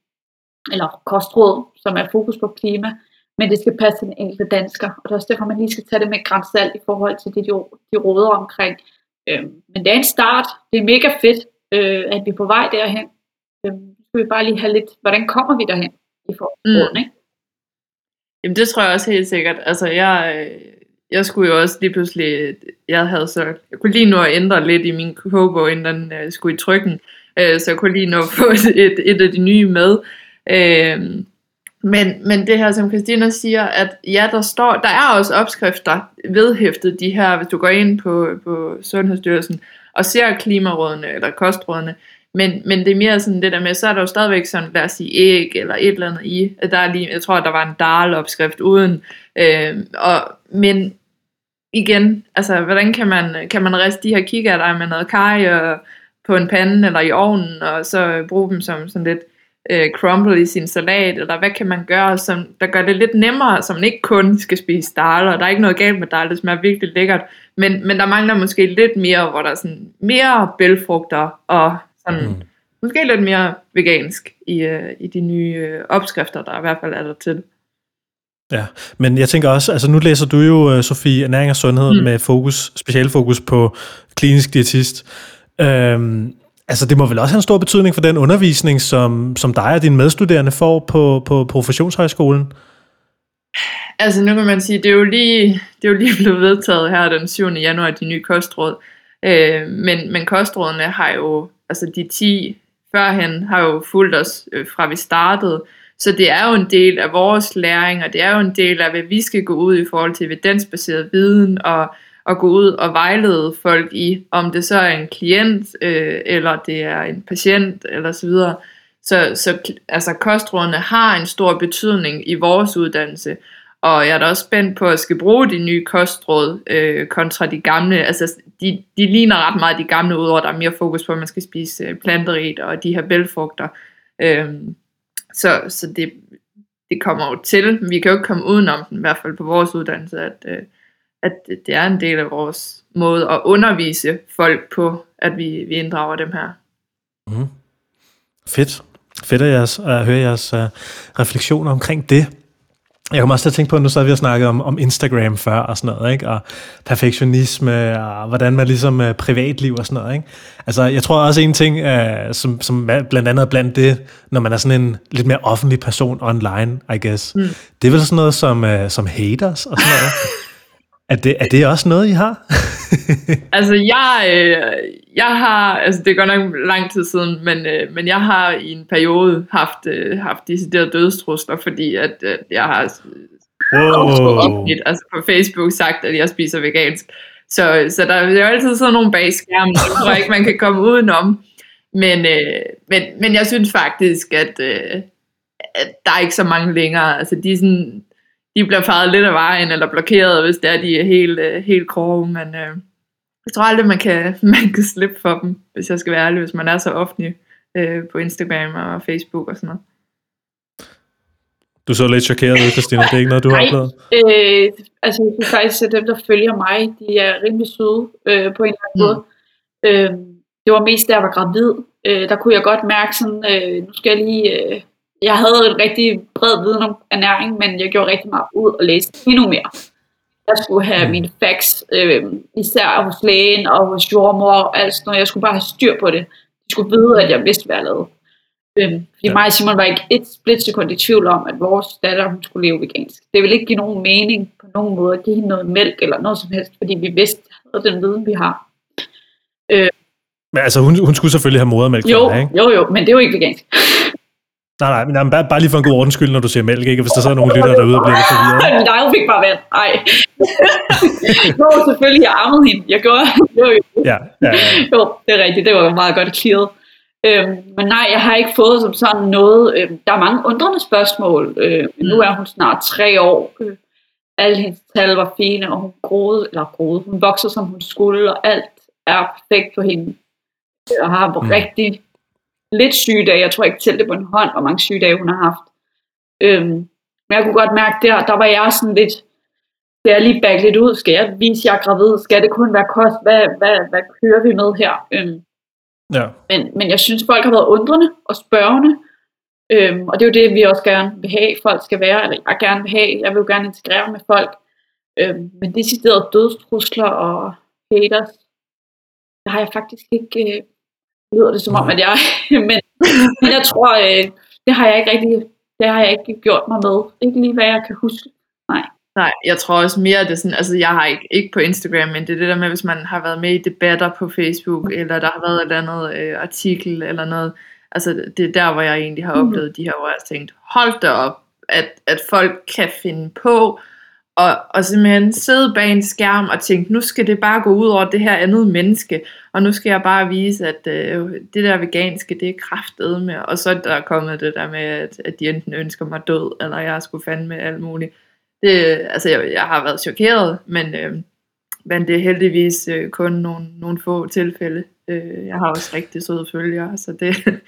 eller kostråd, som er fokus på klima, men det skal passe til den enkelte dansker, og det er også derfor, man lige skal tage det med grænsalt i forhold til de, de råder omkring. Øhm, men det er en start, det er mega fedt, øh, at vi er på vej derhen. Så skal vi bare lige have lidt, hvordan kommer vi derhen i forhold mm. ikke? Jamen det tror jeg også helt sikkert. Altså jeg, jeg skulle jo også lige pludselig, jeg havde så, jeg kunne lige nå at ændre lidt i min kogebog, inden den uh, skulle i trykken, uh, så jeg kunne lige nå at få et, et af de nye med. Uh, men, men det her, som Christina siger, at ja, der står, der er også opskrifter vedhæftet de her, hvis du går ind på, på Sundhedsstyrelsen og ser klimarådene eller kostrådene, men, men det er mere sådan det der med, så er der jo stadigvæk sådan, lad os sige æg eller et eller andet i. Der er lige, jeg tror, der var en dal-opskrift uden. Øh, og, men igen, altså hvordan kan man, kan man riste de her kikærter med noget kaj og, på en pande eller i ovnen, og så bruge dem som sådan lidt øh, crumble i sin salat, eller hvad kan man gøre, som, der gør det lidt nemmere, så man ikke kun skal spise dal, og der er ikke noget galt med dal, det smager virkelig lækkert, men, men der mangler måske lidt mere, hvor der er sådan mere bælfrugter, og sådan, mm. måske lidt mere vegansk i, øh, i de nye øh, opskrifter, der i hvert fald er der til. Ja, men jeg tænker også, altså nu læser du jo, øh, Sofie, ernæring og sundhed mm. med fokus, specialfokus på klinisk diætist. Øhm, altså det må vel også have en stor betydning for den undervisning, som, som dig og dine medstuderende får på, på professionshøjskolen? Altså nu kan man sige, det er jo lige, det er jo lige blevet vedtaget her den 7. januar, de nye kostråd. Øh, men, men kostrådene har jo, altså de 10 førhen, har jo fulgt os øh, fra vi startede. Så det er jo en del af vores læring, og det er jo en del af, hvad vi skal gå ud i forhold til evidensbaseret viden, og, og gå ud og vejlede folk i, om det så er en klient, øh, eller det er en patient, eller så videre. Så, så altså, kostrådene har en stor betydning i vores uddannelse, og jeg er da også spændt på at skal bruge de nye kostråd øh, kontra de gamle. Altså, de, de ligner ret meget de gamle, udover der er mere fokus på, at man skal spise øh, planterigt og de her bælfrugter. Øh, så, så det, det kommer jo til. Vi kan jo ikke komme udenom den, i hvert fald på vores uddannelse, at, øh, at det er en del af vores måde at undervise folk på, at vi, vi inddrager dem her. Mm. Fedt. Fedt at, jeres, at høre jeres uh, refleksioner omkring det. Jeg kommer også til at tænke på, at nu så har vi snakket om, om Instagram før og sådan noget, ikke? og perfektionisme, og hvordan man ligesom uh, privatliv og sådan noget. Ikke? Altså, jeg tror også en ting, uh, som, som blandt andet er blandt det, når man er sådan en lidt mere offentlig person online, I guess, mm. det er vel sådan noget som, uh, som haters og sådan noget. er, det, er det også noget, I har? altså, jeg, øh, jeg har, altså det er godt nok lang tid siden, men, øh, men jeg har i en periode haft, øh, haft deciderede dødstrusler, fordi at øh, jeg har wow. altså på Facebook sagt, at jeg spiser vegansk. Så, så der er jo altid sådan nogle bag skærmen, jeg tror ikke, man kan komme udenom. Men, øh, men, men jeg synes faktisk, at, øh, at der er ikke så mange længere. Altså de, er sådan, de bliver faret lidt af vejen, eller blokeret, hvis det er, de er helt, øh, helt grove. Men øh, jeg tror aldrig, man kan, man kan slippe for dem, hvis jeg skal være ærlig, hvis man er så offentlig øh, på Instagram og Facebook og sådan noget. Du så lidt chokeret ud, Christina. Det er ikke noget, du har oplevet? Øh, altså, jeg synes faktisk, at dem, der følger mig, de er rimelig søde øh, på en eller anden mm. måde. Øh, det var mest, da jeg var gravid. Øh, der kunne jeg godt mærke sådan, øh, nu skal jeg lige... Øh, jeg havde en rigtig bred viden om ernæring, men jeg gjorde rigtig meget ud og læste endnu mere. Jeg skulle have mine facts, øh, især hos lægen og hos jordmor og alt sådan noget. Jeg skulle bare have styr på det. De skulle vide, at jeg vidste, hvad jeg lavede. Øh, fordi ja. mig og Simon var ikke et splitsekund i tvivl om, at vores datter hun skulle leve vegansk. Det ville ikke give nogen mening på nogen måde at give hende noget mælk eller noget som helst, fordi vi vidste, at den viden, vi har. Øh, men altså, hun, hun skulle selvfølgelig have modermælk. Jo, dig, ikke? jo, jo, men det er jo ikke vegansk. Nej, nej, men bare, bare lige for en god ordens skyld, når du siger mælk, ikke? Hvis der så er nogle lytter derude og bliver lidt forvirret. Nej, hun fik bare vand. Nej. jo, selvfølgelig, jeg ammede hende. Jeg gjorde jo, jo. Ja, ja, ja. jo, det er rigtigt. Det var meget godt clearet. Øhm, men nej, jeg har ikke fået som sådan noget. Øhm, der er mange undrende spørgsmål. Øhm, mm. Nu er hun snart tre år. Øh, alle hendes tal var fine, og hun groede, eller groede, hun voksede som hun skulle, og alt er perfekt for hende. Jeg har mm. rigtig lidt sygedage. Jeg tror ikke til det på en hånd, hvor mange sygedage hun har haft. Øhm, men jeg kunne godt mærke, der, der var jeg sådan lidt, skal jeg lige bakke lidt ud? Skal jeg vise, jeg er gravid? Skal det kun være kost? Hvad, hvad, hvad kører vi med her? Øhm, ja. men, men jeg synes, folk har været undrende og spørgende. Øhm, og det er jo det, vi også gerne vil have, folk skal være, eller jeg gerne vil have. Jeg vil jo gerne integrere med folk. Øhm, men deciderede dødstrusler og haters, der har jeg faktisk ikke, øh, lyder det som om, at jeg, men, men jeg tror, øh, det har jeg ikke rigtig, det har jeg ikke gjort mig med. Ikke lige hvad jeg kan huske. Nej. Nej, jeg tror også mere, at det er sådan, altså jeg har ikke, ikke på Instagram, men det er det der med, hvis man har været med i debatter på Facebook, eller der har været et eller andet øh, artikel eller noget, altså det er der, hvor jeg egentlig har mhm. oplevet mm. de her, hvor jeg har tænkt, hold da op, at, at folk kan finde på og, og simpelthen sidde bag en skærm og tænke, nu skal det bare gå ud over det her andet menneske, og nu skal jeg bare vise, at øh, det der veganske, det er kraftet med, og så er der kommet det der med, at, at de enten ønsker mig død, eller jeg skulle fandme alt muligt. Det, altså, jeg, jeg har været chokeret, men, øh, men det er heldigvis øh, kun nogle, nogle få tilfælde. Øh, jeg har også rigtig søde følgere, så det,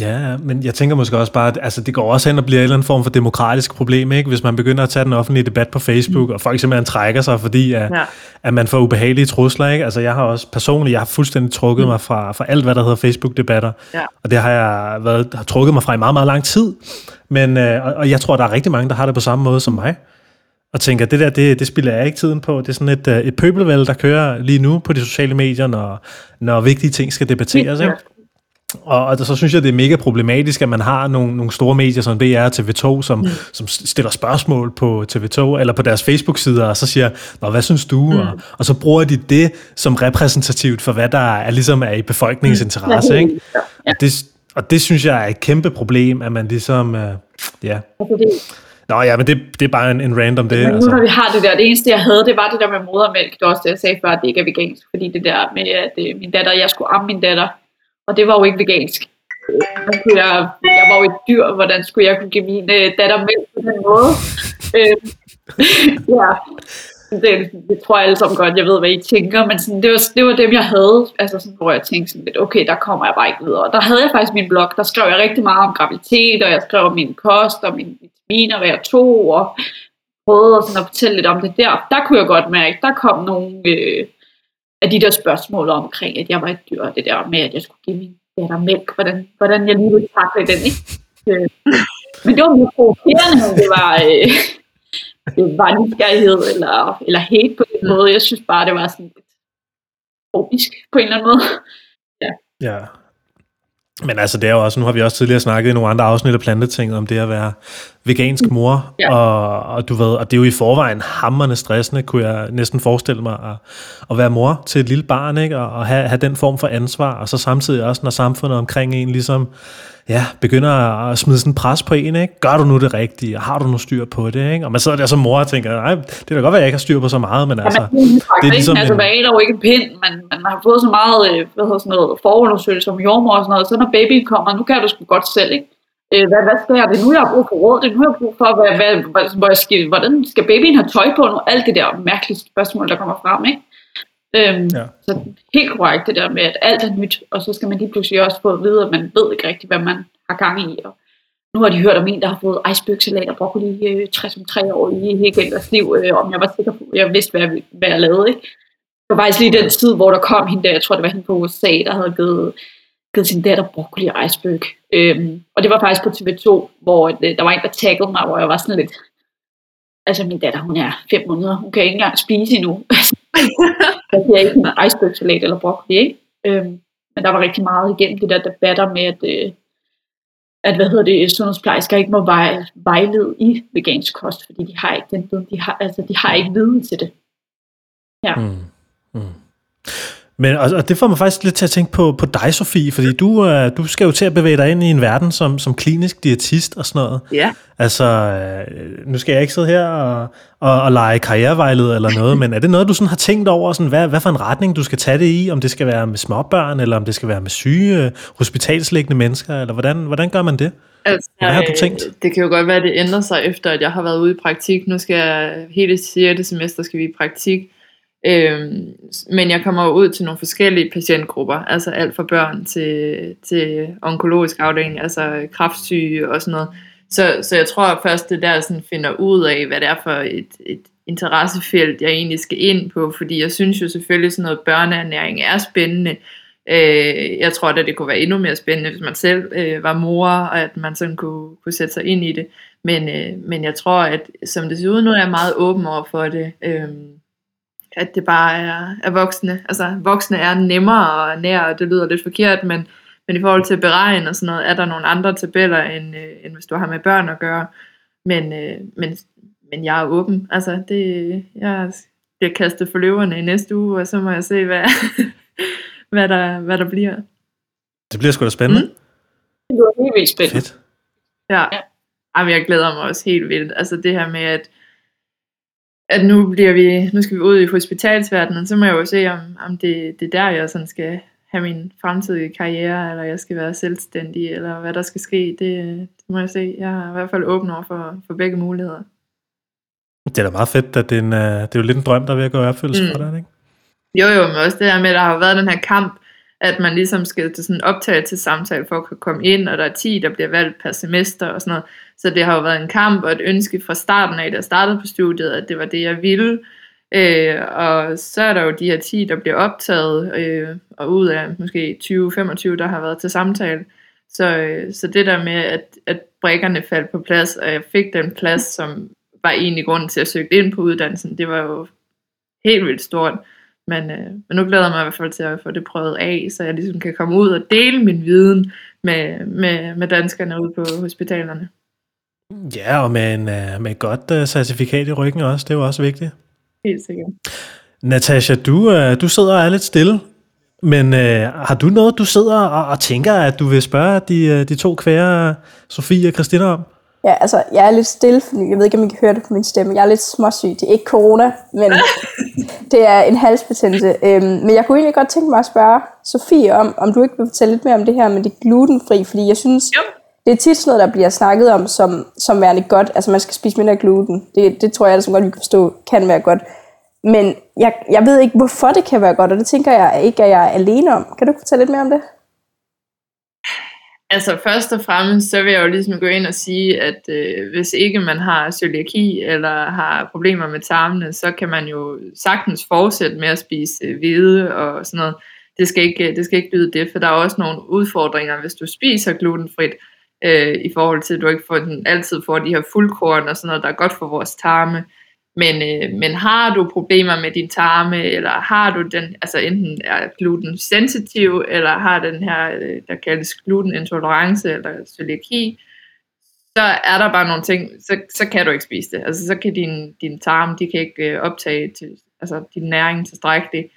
Ja, men jeg tænker måske også bare, at altså, det går også hen og bliver en eller anden form for demokratisk problem, ikke? hvis man begynder at tage den offentlige debat på Facebook, mm. og folk simpelthen trækker sig, fordi at, ja. at man får ubehagelige trusler. Ikke? Altså, jeg har også personligt, jeg har fuldstændig trukket mm. mig fra, fra alt, hvad der hedder Facebook-debatter, ja. og det har jeg været, har trukket mig fra i meget, meget lang tid. Men, øh, og, og jeg tror, der er rigtig mange, der har det på samme måde som mig, og tænker, det der, det, det spiller jeg ikke tiden på. Det er sådan et, øh, et pøbelvæld, der kører lige nu på de sociale medier, når, når vigtige ting skal debatteres. Ikke? Og, og så synes jeg, det er mega problematisk, at man har nogle, nogle store medier som DR og TV2, som, mm. som stiller spørgsmål på TV2 eller på deres Facebook-sider, og så siger, Nå, hvad synes du? Mm. Og, og så bruger de det som repræsentativt for, hvad der er, ligesom er i befolkningens mm. interesse. Ikke? Ja. Og, det, og det synes jeg er et kæmpe problem, at man ligesom, uh, ja... Nå ja, men det, det er bare en, en random det. Men nu altså. når vi har det der, det eneste jeg havde, det var det der med modermælk. Det var også det, jeg sagde før, at det ikke er vegansk. Fordi det der med, at øh, min datter, jeg skulle amme min datter, og det var jo ikke vegansk. Øh, jeg, jeg var jo et dyr, hvordan skulle jeg kunne give min øh, datter mælk på den måde? Øh, ja, det, det tror jeg alle sammen godt, jeg ved, hvad I tænker, men sådan, det, var, det var dem, jeg havde, altså sådan, hvor jeg tænkte sådan lidt, okay, der kommer jeg bare ikke videre. Der havde jeg faktisk min blog, der skrev jeg rigtig meget om graviditet, og jeg skrev om min kost, og mine vitaminer hvad jeg tog, og prøvede sådan at fortælle lidt om det der. Der kunne jeg godt mærke, der kom nogle, øh, af de der spørgsmål omkring, at jeg var et dyr, det der med, at jeg skulle give min datter mælk, hvordan, hvordan jeg lige ville takle den, ikke? Øh, men det var mere provokerende, det var, øh, det var nysgerrighed eller, eller hate på den måde. Jeg synes bare, det var sådan lidt komisk på en eller anden måde. Ja. ja. Men altså, det er jo også, nu har vi også tidligere snakket i nogle andre afsnit af Plantetinget om det at være vegansk mor, ja. og, og du ved, og det er jo i forvejen hammerne stressende, kunne jeg næsten forestille mig, at, at være mor til et lille barn, ikke? og, og have, have den form for ansvar, og så samtidig også, når samfundet omkring en ligesom, ja, begynder at smide sådan en pres på en, ikke? gør du nu det rigtige, og har du nu styr på det, ikke? og man sidder der som mor og tænker, nej, det kan da godt være, at jeg ikke har styr på så meget, men altså, ja, men, det er ligesom... Altså, hvad er jo ikke en pind, man, man har fået så meget, øh, hvad hedder sådan noget, forundersøgelse som jordmor og sådan noget, så når babyen kommer, nu kan du sgu godt selv, ikke? Øh, hvad, hvad skal jeg? Det er nu, jeg har brug for råd. Det er nu, jeg har brug for, hvad, hvad, hvad, hvor jeg skal, hvordan skal babyen have tøj på nu? Alt det der mærkelige spørgsmål, der kommer frem, ikke? Øhm, ja. Så helt korrekt det der med, at alt er nyt, og så skal man lige pludselig også få at vide, at man ved ikke rigtigt, hvad man har gang i. Og nu har de hørt om en, der har fået icebergsalat og broccoli øh, 60 om tre år i hele deres liv, øh, om jeg var sikker på, jeg vidste, hvad jeg, hvad jeg lavede. Ikke? Det var faktisk lige den tid, hvor der kom hende der, jeg tror det var hende på USA, der havde givet givet sin datter broccoli og iceberg. Øhm, og det var faktisk på TV2, hvor øh, der var en, der taggede mig, hvor jeg var sådan lidt, altså min datter, hun er fem måneder, hun kan ikke engang spise endnu. jeg kan ikke en iceberg-salat eller broccoli, ikke? Øhm, men der var rigtig meget igennem det der debatter med, at, øh, at hvad hedder det, sundhedsplejersker ikke må vej, vejlede i vegansk kost, fordi de har ikke den viden, de har, altså de har ikke viden til det. Ja. Mm. Mm. Men, og, og det får mig faktisk lidt til at tænke på, på dig, Sofie, fordi du, øh, du skal jo til at bevæge dig ind i en verden som, som klinisk diætist og sådan noget. Ja. Altså, øh, nu skal jeg ikke sidde her og, og, og lege karrierevejleder eller noget, men er det noget, du sådan har tænkt over, sådan, hvad, hvad for en retning du skal tage det i? Om det skal være med småbørn, eller om det skal være med syge, øh, hospitalsliggende mennesker, eller hvordan, hvordan gør man det? Altså, Hvad har du tænkt? øh, Det kan jo godt være, at det ændrer sig efter, at jeg har været ude i praktik. Nu skal jeg hele 6. semester skal vi i praktik. Øhm, men jeg kommer ud til nogle forskellige patientgrupper, altså alt fra børn til, til onkologisk afdeling, altså kraftsyge og sådan noget. Så, så jeg tror at først det der sådan finder ud af, hvad det er for et, et interessefelt, jeg egentlig skal ind på, fordi jeg synes jo selvfølgelig sådan noget børneernæring er spændende. Øh, jeg tror at det kunne være endnu mere spændende, hvis man selv øh, var mor, og at man sådan kunne, kunne sætte sig ind i det. Men, øh, men jeg tror, at som det ser ud nu, er jeg meget åben over for det. Øh, at det bare er, er voksne. Altså voksne er nemmere og nær, og det lyder lidt forkert, men, men i forhold til at beregne og sådan noget, er der nogle andre tabeller, end, øh, end hvis du har med børn at gøre. Men, øh, men, men jeg er åben. Altså det, jeg bliver kastet for løverne i næste uge, og så må jeg se, hvad, hvad, der, hvad der bliver. Det bliver sgu da spændende. Mm. Det var helt vildt spændende. Fedt. Ja. Ja. ja. Jamen, jeg glæder mig også helt vildt. Altså det her med, at, at nu, bliver vi, nu skal vi ud i hospitalsverdenen, så må jeg jo se, om, om det, det er der, jeg sådan skal have min fremtidige karriere, eller jeg skal være selvstændig, eller hvad der skal ske. Det, det må jeg se. Jeg er i hvert fald åben over for, for begge muligheder. Det er da meget fedt, at det er, en, øh, det er jo lidt en drøm, der er ved at gå i opfyldelse mm. For dig, ikke? Jo, jo, men også det her med, at der har været den her kamp, at man ligesom skal til sådan en optag til samtale for at kunne komme ind, og der er 10, der bliver valgt per semester og sådan noget. Så det har jo været en kamp og et ønske fra starten af, da jeg startede på studiet, at det var det, jeg ville. Øh, og så er der jo de her 10, der bliver optaget, øh, og ud af måske 20-25, der har været til samtale. Så, øh, så det der med, at, at brækkerne faldt på plads, og jeg fik den plads, som var egentlig grunden til at jeg søgte ind på uddannelsen, det var jo helt vildt stort. Men, øh, men nu glæder jeg mig i hvert fald til at få det prøvet af, så jeg ligesom kan komme ud og dele min viden med, med, med danskerne ude på hospitalerne. Ja, og med, en, øh, med et godt uh, certifikat i ryggen også, det er jo også vigtigt. Helt sikkert. Natasha, du, uh, du sidder og er lidt stille, men uh, har du noget, du sidder og, og tænker, at du vil spørge de, uh, de to kvære, Sofie og Christina om? Ja, altså, jeg er lidt stille, for jeg ved ikke, om I kan høre det på min stemme. Jeg er lidt småsyg. Det er ikke corona, men det er en halsbetændelse. Øhm, men jeg kunne egentlig godt tænke mig at spørge Sofie om, om du ikke vil fortælle lidt mere om det her med det glutenfri, fordi jeg synes, Jo det er tit sådan noget, der bliver snakket om som, som værende godt. Altså, man skal spise mindre gluten. Det, det tror jeg, som godt vi kan forstå, kan være godt. Men jeg, jeg ved ikke, hvorfor det kan være godt, og det tænker jeg ikke, at jeg er alene om. Kan du fortælle lidt mere om det? Altså først og fremmest, så vil jeg jo ligesom gå ind og sige, at øh, hvis ikke man har cøliaki eller har problemer med tarmene, så kan man jo sagtens fortsætte med at spise øh, hvede og sådan noget. Det skal, ikke, det skal ikke lyde det, for der er også nogle udfordringer, hvis du spiser glutenfrit, øh, Øh, i forhold til, at du ikke får den, altid får de her fuldkorn og sådan noget, der er godt for vores tarme. Men, øh, men har du problemer med din tarme, eller har du den, altså enten er gluten sensitiv, eller har den her, øh, der kaldes glutenintolerance eller cøliaki, så er der bare nogle ting, så, så kan du ikke spise det. Altså så kan din, din tarme, de kan ikke øh, optage til, altså din næring tilstrækkeligt.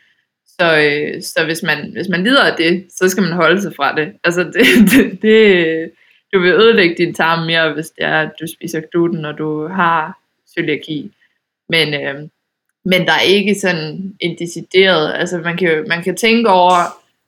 Så, øh, så hvis, man, hvis man lider af det, så skal man holde sig fra det. Altså det, det, det du vil ødelægge din tarm mere, hvis det er, at du spiser gluten, og du har cøliaki. Men, øh, men der er ikke sådan en decideret, altså man kan, man kan tænke over,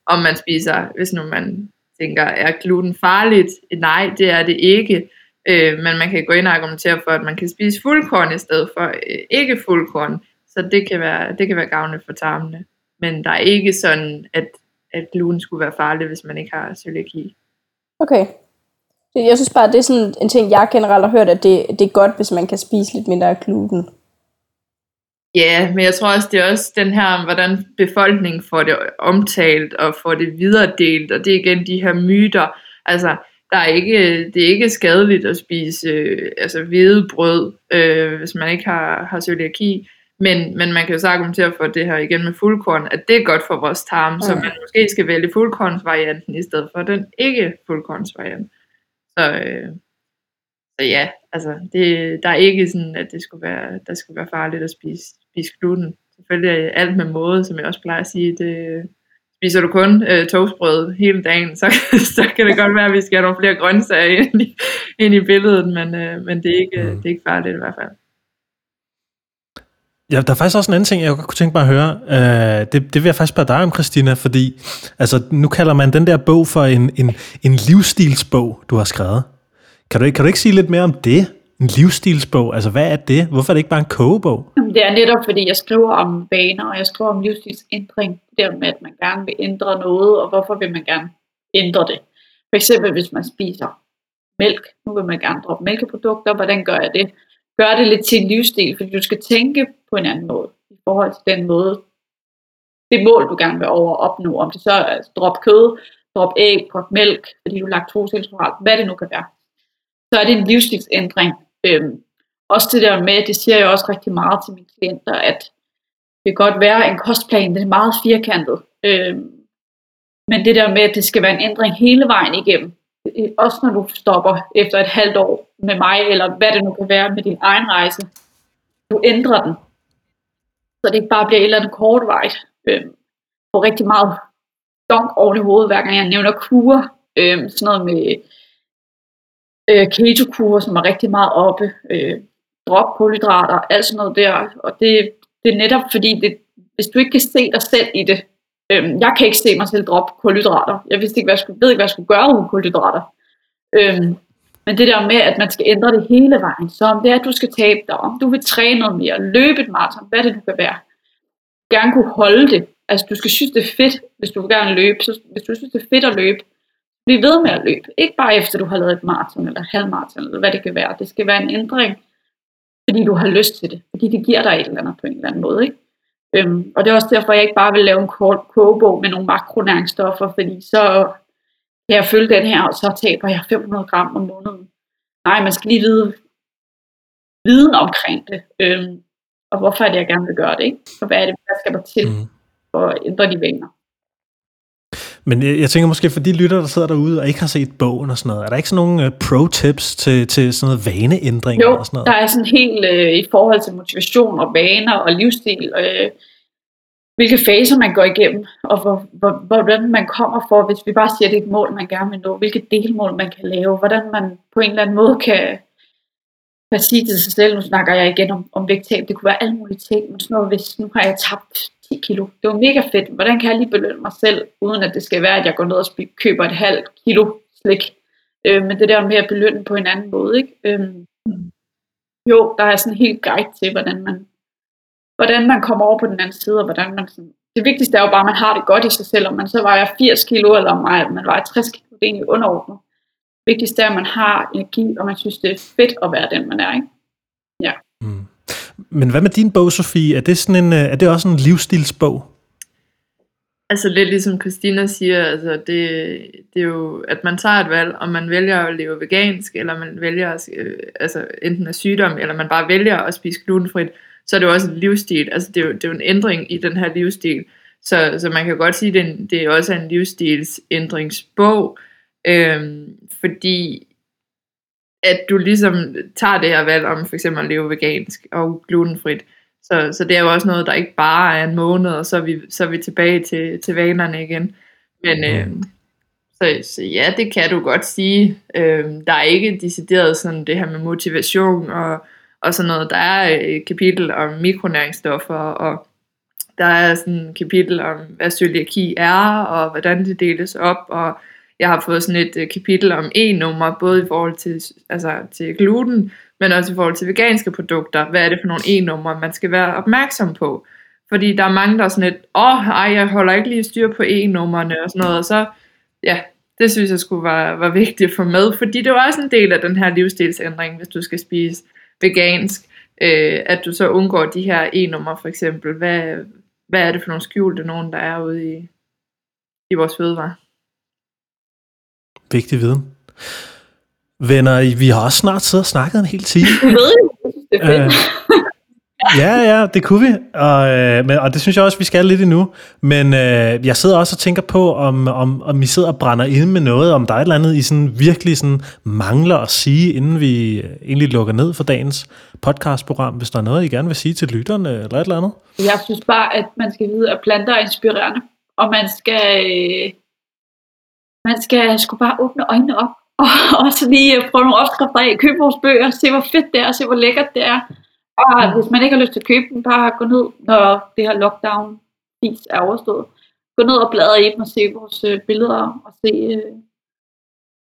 om man spiser, hvis nu man tænker, er gluten farligt? Nej, det er det ikke. Øh, men man kan gå ind og argumentere for, at man kan spise fuldkorn i stedet for øh, ikke fuldkorn. Så det kan være, det kan være gavnligt for tarmene. Men der er ikke sådan, at, at gluten skulle være farlig, hvis man ikke har cøliaki. Okay. Jeg synes bare, det er sådan en ting, jeg generelt har hørt, at det, det er godt, hvis man kan spise lidt mindre gluten. Ja, men jeg tror også, det er også den her, hvordan befolkningen får det omtalt og får det videredelt, og det er igen de her myter. Altså, der er ikke, det er ikke skadeligt at spise øh, altså hvedebrød, øh, hvis man ikke har, har cøliaki. Men, men man kan jo så argumentere for det her igen med fuldkorn, at det er godt for vores tarm, så Mm. man måske skal vælge fuldkornsvarianten i stedet for den ikke fuldkornsvariant. Så, øh, så ja, altså det, der er ikke sådan, at det skulle være, der skulle være farligt at spise, spise gluten. Selvfølgelig alt med måde, som jeg også plejer at sige, det, spiser du kun øh, toastbrød hele dagen, så, så kan det godt være, at vi skal have nogle flere grøntsager ind i, ind i billedet, men, øh, men det, er ikke, mm. det er ikke farligt i hvert fald. Ja, der er faktisk også en anden ting, jeg kunne tænke mig at høre. Uh, det, det vil jeg faktisk spørge dig om, Christina, fordi altså, nu kalder man den der bog for en, en, en livsstilsbog, du har skrevet. Kan du, kan du ikke sige lidt mere om det? En livsstilsbog, altså hvad er det? Hvorfor er det ikke bare en kogebog? Det er netop, fordi jeg skriver om vaner, og jeg skriver om livsstilsændring. Det med, at man gerne vil ændre noget, og hvorfor vil man gerne ændre det. For eksempel, hvis man spiser mælk. Nu vil man gerne droppe mælkeprodukter. Hvordan gør jeg det? Gør det lidt til en livsstil, fordi du skal tænke på en anden måde. I forhold til den måde, det mål, du gerne vil over at opnå. Om det så er altså, drop kød, drop æg, drop mælk, fordi du er laktoseintolerant, hvad det nu kan være. Så er det en livsstilsændring, Øhm, også det der med, det siger jeg også rigtig meget til mine klienter, at det kan godt være, en kostplan det er meget firkantet. Øhm, men det der med, at det skal være en ændring hele vejen igennem, også når du stopper efter et halvt år med mig, eller hvad det nu kan være med din egen rejse, du ændrer den. Så det ikke bare bliver et eller andet kortvejt. Øh, får rigtig meget donk oven i hovedet, hver gang jeg nævner kur. Øh, sådan noget med øh, keto som er rigtig meget oppe, øh, drop kulhydrater, alt sådan noget der. Og det, det er netop fordi, det, hvis du ikke kan se dig selv i det, øh, jeg kan ikke se mig selv droppe kulhydrater. Jeg vidste ikke, hvad jeg skulle, ved ikke, hvad jeg skulle gøre uden kulhydrater. Øh, men det der med, at man skal ændre det hele vejen, så om det er, at du skal tabe dig, om du vil træne noget mere, løbe et maraton, hvad det du kan være, gerne kunne holde det. Altså, du skal synes, det er fedt, hvis du vil gerne løbe. Så hvis du synes, det er fedt at løbe, Bliv ved med at løbe. Ikke bare efter du har lavet et maraton eller halvmaraton, eller hvad det kan være. Det skal være en ændring, fordi du har lyst til det. Fordi det giver dig et eller andet på en eller anden måde. Ikke? Øhm, og det er også derfor, jeg ikke bare vil lave en kort kogebog med nogle makronæringsstoffer, fordi så kan jeg følge den her, og så taber jeg 500 gram om måneden. Nej, man skal lige vide viden omkring det, øhm, og hvorfor er det, jeg gerne vil gøre det, ikke? og hvad er det, der skal der til mm. for at ændre de vaner. Men jeg, jeg tænker måske for de lytter, der sidder derude og ikke har set bogen og sådan noget, er der ikke sådan nogle uh, pro-tips til, til sådan noget vaneændring? Jo, og sådan noget? der er sådan helt uh, i forhold til motivation og vaner og livsstil, uh, hvilke faser man går igennem, og hvor, hvor, hvordan man kommer for, hvis vi bare siger, at det er et mål, man gerne vil nå, hvilke delmål man kan lave, hvordan man på en eller anden måde kan, kan sige til sig selv, nu snakker jeg igen om, om vægttab, det kunne være alle mulige ting, men sådan noget, hvis nu har jeg tabt 10 kilo. Det var mega fedt. Hvordan kan jeg lige belønne mig selv, uden at det skal være, at jeg går ned og køber et halvt kilo slik. Øh, men det der med at belønne på en anden måde. Ikke? Øh, jo, der er sådan en helt guide til, hvordan man, hvordan man kommer over på den anden side, og hvordan man sådan, det vigtigste er jo bare, at man har det godt i sig selv, om man så vejer 80 kilo, eller om man vejer 60 kilo, det er egentlig underordnet. Det vigtigste er, at man har energi, og man synes, det er fedt at være den, man er. Ikke? Ja. Mm. Men hvad med din bog, Sofie? Er det, sådan en, øh, er det også en livsstilsbog? Altså lidt ligesom Christina siger, altså det, det er jo, at man tager et valg, om man vælger at leve vegansk, eller man vælger øh, altså enten af sygdom, eller man bare vælger at spise glutenfrit, så er det jo også en livsstil. Altså det er jo, det er jo en ændring i den her livsstil. Så, så man kan godt sige, at det, det er også en livsstilsændringsbog, øhm, fordi at du ligesom tager det her valg om for eksempel at leve vegansk og glutenfrit. Så, så det er jo også noget, der ikke bare er en måned, og så er vi, så er vi tilbage til, til vanerne igen. Men øh, så, så ja, det kan du godt sige. Øh, der er ikke decideret sådan det her med motivation og, og sådan noget. Der er øh, et kapitel om mikronæringsstoffer, og der er sådan et kapitel om, hvad cøliaki er, og hvordan det deles op, og jeg har fået sådan et øh, kapitel om e-nummer, både i forhold til, altså, til gluten, men også i forhold til veganske produkter. Hvad er det for nogle e-numre, man skal være opmærksom på? Fordi der er mange, der er sådan lidt, åh, oh, ej, jeg holder ikke lige styr på E-numrene og sådan noget, og så, ja, det synes jeg skulle være, var vigtigt at få med, fordi det var også en del af den her livsstilsændring, hvis du skal spise vegansk, øh, at du så undgår de her e-numre for eksempel. Hvad, hvad er det for nogle skjulte nogen, der er ude i, i vores fødevare? Vigtig viden. Venner, vi har også snart siddet og snakket en hel time. Det ved jeg. Det er fedt. Øh, ja, ja, det kunne vi, og, øh, men, og det synes jeg også, vi skal lidt endnu. Men øh, jeg sidder også og tænker på, om, om, om I sidder og brænder ind med noget, om der er et eller andet, I sådan virkelig sådan mangler at sige, inden vi øh, egentlig lukker ned for dagens podcastprogram, hvis der er noget, I gerne vil sige til lytterne, eller et eller andet. Jeg synes bare, at man skal vide, at planter er inspirerende, og man skal, øh, man skal sgu bare åbne øjnene op, og, og så lige prøve nogle opskrifter af, købe vores bøger, se hvor fedt det er, se hvor lækkert det er. Og hvis man ikke har lyst til at købe dem, bare gå ned, når det her lockdown er overstået. Gå ned og bladre i dem og se vores øh, billeder, og se, øh,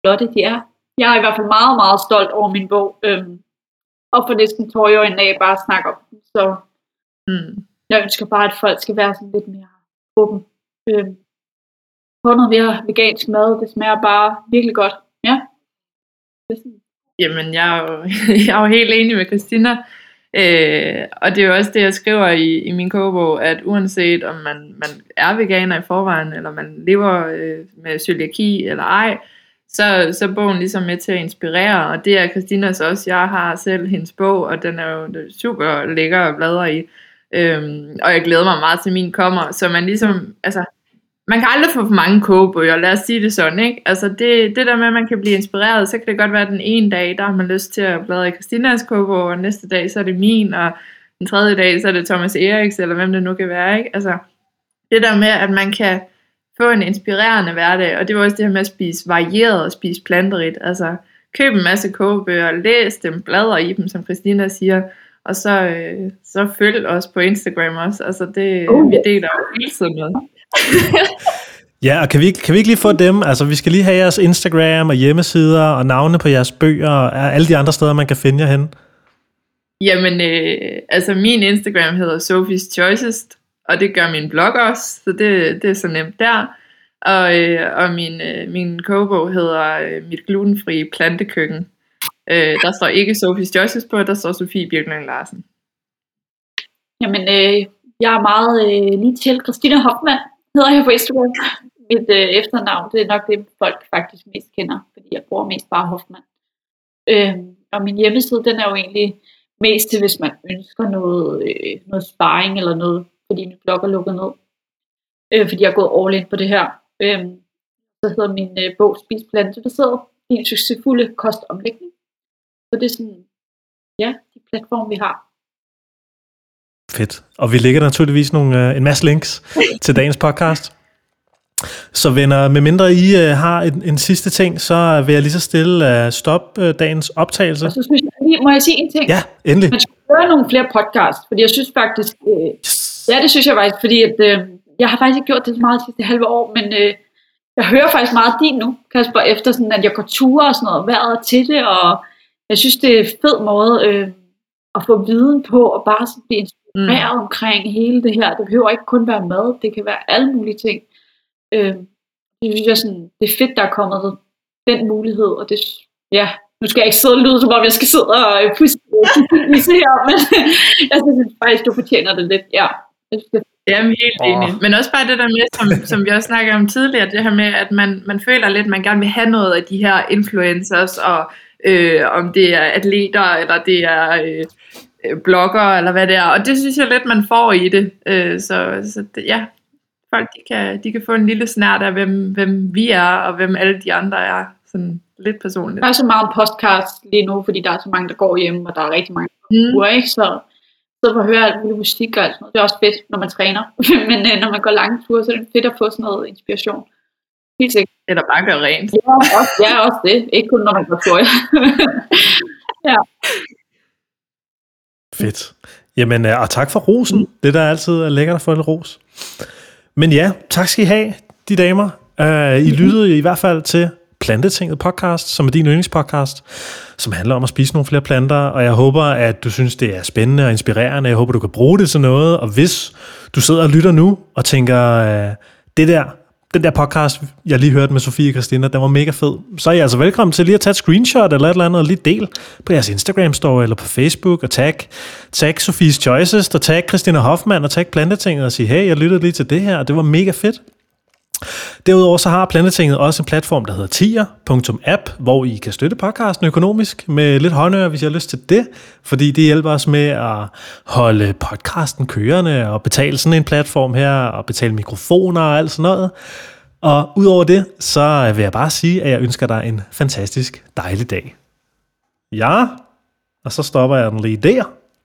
flotte de er. Jeg er i hvert fald meget, meget stolt over min bog, øhm, og for næsten tårjøjen af bare at snakke om den. Så mm. jeg ønsker bare, at folk skal være sådan lidt mere åben. Øhm, få noget mere vegansk mad, det smager bare virkelig godt. Ja. Jamen, jeg er, jo, jeg er jo helt enig med Christina. Øh, og det er jo også det, jeg skriver i, i min kogebog, at uanset om man, man er veganer i forvejen, eller man lever øh, med cøliaki eller ej, så, så er bogen ligesom med til at inspirere, og det er Christinas også. Jeg har selv hendes bog, og den er jo super lækker at bladre i. Øhm, og jeg glæder mig meget til min kommer, så man ligesom, altså, man kan aldrig få for mange kogebøger, lad os sige det sådan, ikke? Altså det, det der med, at man kan blive inspireret, så kan det godt være, at den ene dag, der har man lyst til at bladre i Christinas kogebog, og næste dag, så er det min, og den tredje dag, så er det Thomas Eriks, eller hvem det nu kan være, ikke? Altså det der med, at man kan få en inspirerende hverdag, og det var også det her med at spise varieret og spise planterigt, altså køb en masse kogebøger, læs dem, bladre i dem, som Christina siger, og så, øh, så følg os på Instagram også, altså det, uh. vi deler jo hele tiden noget. ja, og kan vi, kan vi ikke lige få dem? Altså, vi skal lige have jeres Instagram og hjemmesider og navne på jeres bøger og alle de andre steder, man kan finde jer hen. Jamen, øh, altså min Instagram hedder Sophie's Choices, og det gør min blog også, så det, det er så nemt der. Og, øh, og min, øh, min kogebog hedder øh, Mit glutenfri plantekøkken. Øh, der står ikke Sophie's Choices på, der står Sofie Birkeland Larsen. Jamen, øh, jeg er meget øh, lige til Christina Hoffmann, hedder jeg på Instagram. Mit øh, efternavn, det er nok det, folk faktisk mest kender, fordi jeg bruger mest bare Hoffmann. Øh, og min hjemmeside, den er jo egentlig mest til, hvis man ønsker noget, øh, noget sparring eller noget, fordi min blog er lukket ned. Øh, fordi jeg er gået all in på det her. Øh, så hedder min øh, bog Spis plantebaseret, din succesfulde kostomlægning. Så det er sådan, ja, de platforme vi har. Fedt. Og vi lægger naturligvis nogle, øh, en masse links til dagens podcast. Så venner, med mindre I uh, har en, en sidste ting, så vil jeg lige så stille uh, stoppe uh, dagens optagelse. Og så synes jeg lige, må jeg sige en ting? Ja, endelig. Man skal gøre nogle flere podcasts, fordi jeg synes faktisk, uh, yes. ja det synes jeg faktisk, fordi at, uh, jeg har faktisk ikke gjort det så meget sidste halve år, men uh, jeg hører faktisk meget din nu, Kasper, efter sådan, at jeg går ture og sådan noget, været til det, og jeg synes, det er en fed måde uh, at få viden på, og bare sådan blive inspireret mm. omkring hele det her. Det behøver ikke kun være mad, det kan være alle mulige ting. Øh, det synes jeg sådan, det er fedt, der er kommet den mulighed, og det, ja, nu skal jeg ikke sidde og lyde, som om jeg skal sidde og pusse her, men jeg synes faktisk, du fortjener det lidt, ja. Jeg Jamen helt enig. Men også bare det der med, som, som vi også snakkede om tidligere, det her med, at man, man føler lidt, at man gerne vil have noget af de her influencers, og øh, om det er atleter, eller det er øh, øh blogger, eller hvad det er. Og det synes jeg lidt, man får i det. Øh, så så det, ja, folk de kan, de kan få en lille snært af, hvem, hvem vi er, og hvem alle de andre er. Sådan lidt personligt. Der er så meget podcast lige nu, fordi der er så mange, der går hjem, og der er rigtig mange mm. uger, ikke? Så, så for at høre alt muligt musik og alt sådan noget. Det er også fedt, når man træner. Men øh, når man går lange ture, så er det fedt at få sådan noget inspiration. Helt sikkert. Eller bare gøre rent. Ja, også, ja, også det. Ikke kun når man går tur. ja. Fedt. Jamen, øh, og tak for rosen. Mm. Det der er altid lækkert at få lidt ros. Men ja, tak skal I have, de damer. Uh, I lyttede i hvert fald til Plantetinget podcast, som er din yndlingspodcast, som handler om at spise nogle flere planter, og jeg håber, at du synes, det er spændende og inspirerende. Jeg håber, du kan bruge det til noget, og hvis du sidder og lytter nu og tænker, uh, det der, den der podcast, jeg lige hørte med Sofie og Christina, den var mega fed. Så er I altså velkommen til lige at tage et screenshot eller et eller andet, og lige del på jeres Instagram-story eller på Facebook, og tag, tag Sofies Choices, og tag Christina Hoffmann, og tag Plantetinget, og sige, hey, jeg lyttede lige til det her, og det var mega fedt. Derudover så har Plantetinget også en platform, der hedder tier.app, hvor I kan støtte podcasten økonomisk med lidt håndører, hvis I har lyst til det, fordi det hjælper os med at holde podcasten kørende og betale sådan en platform her, og betale mikrofoner og alt sådan noget. Og udover det, så vil jeg bare sige, at jeg ønsker dig en fantastisk dejlig dag. Ja, og så stopper jeg den lige der.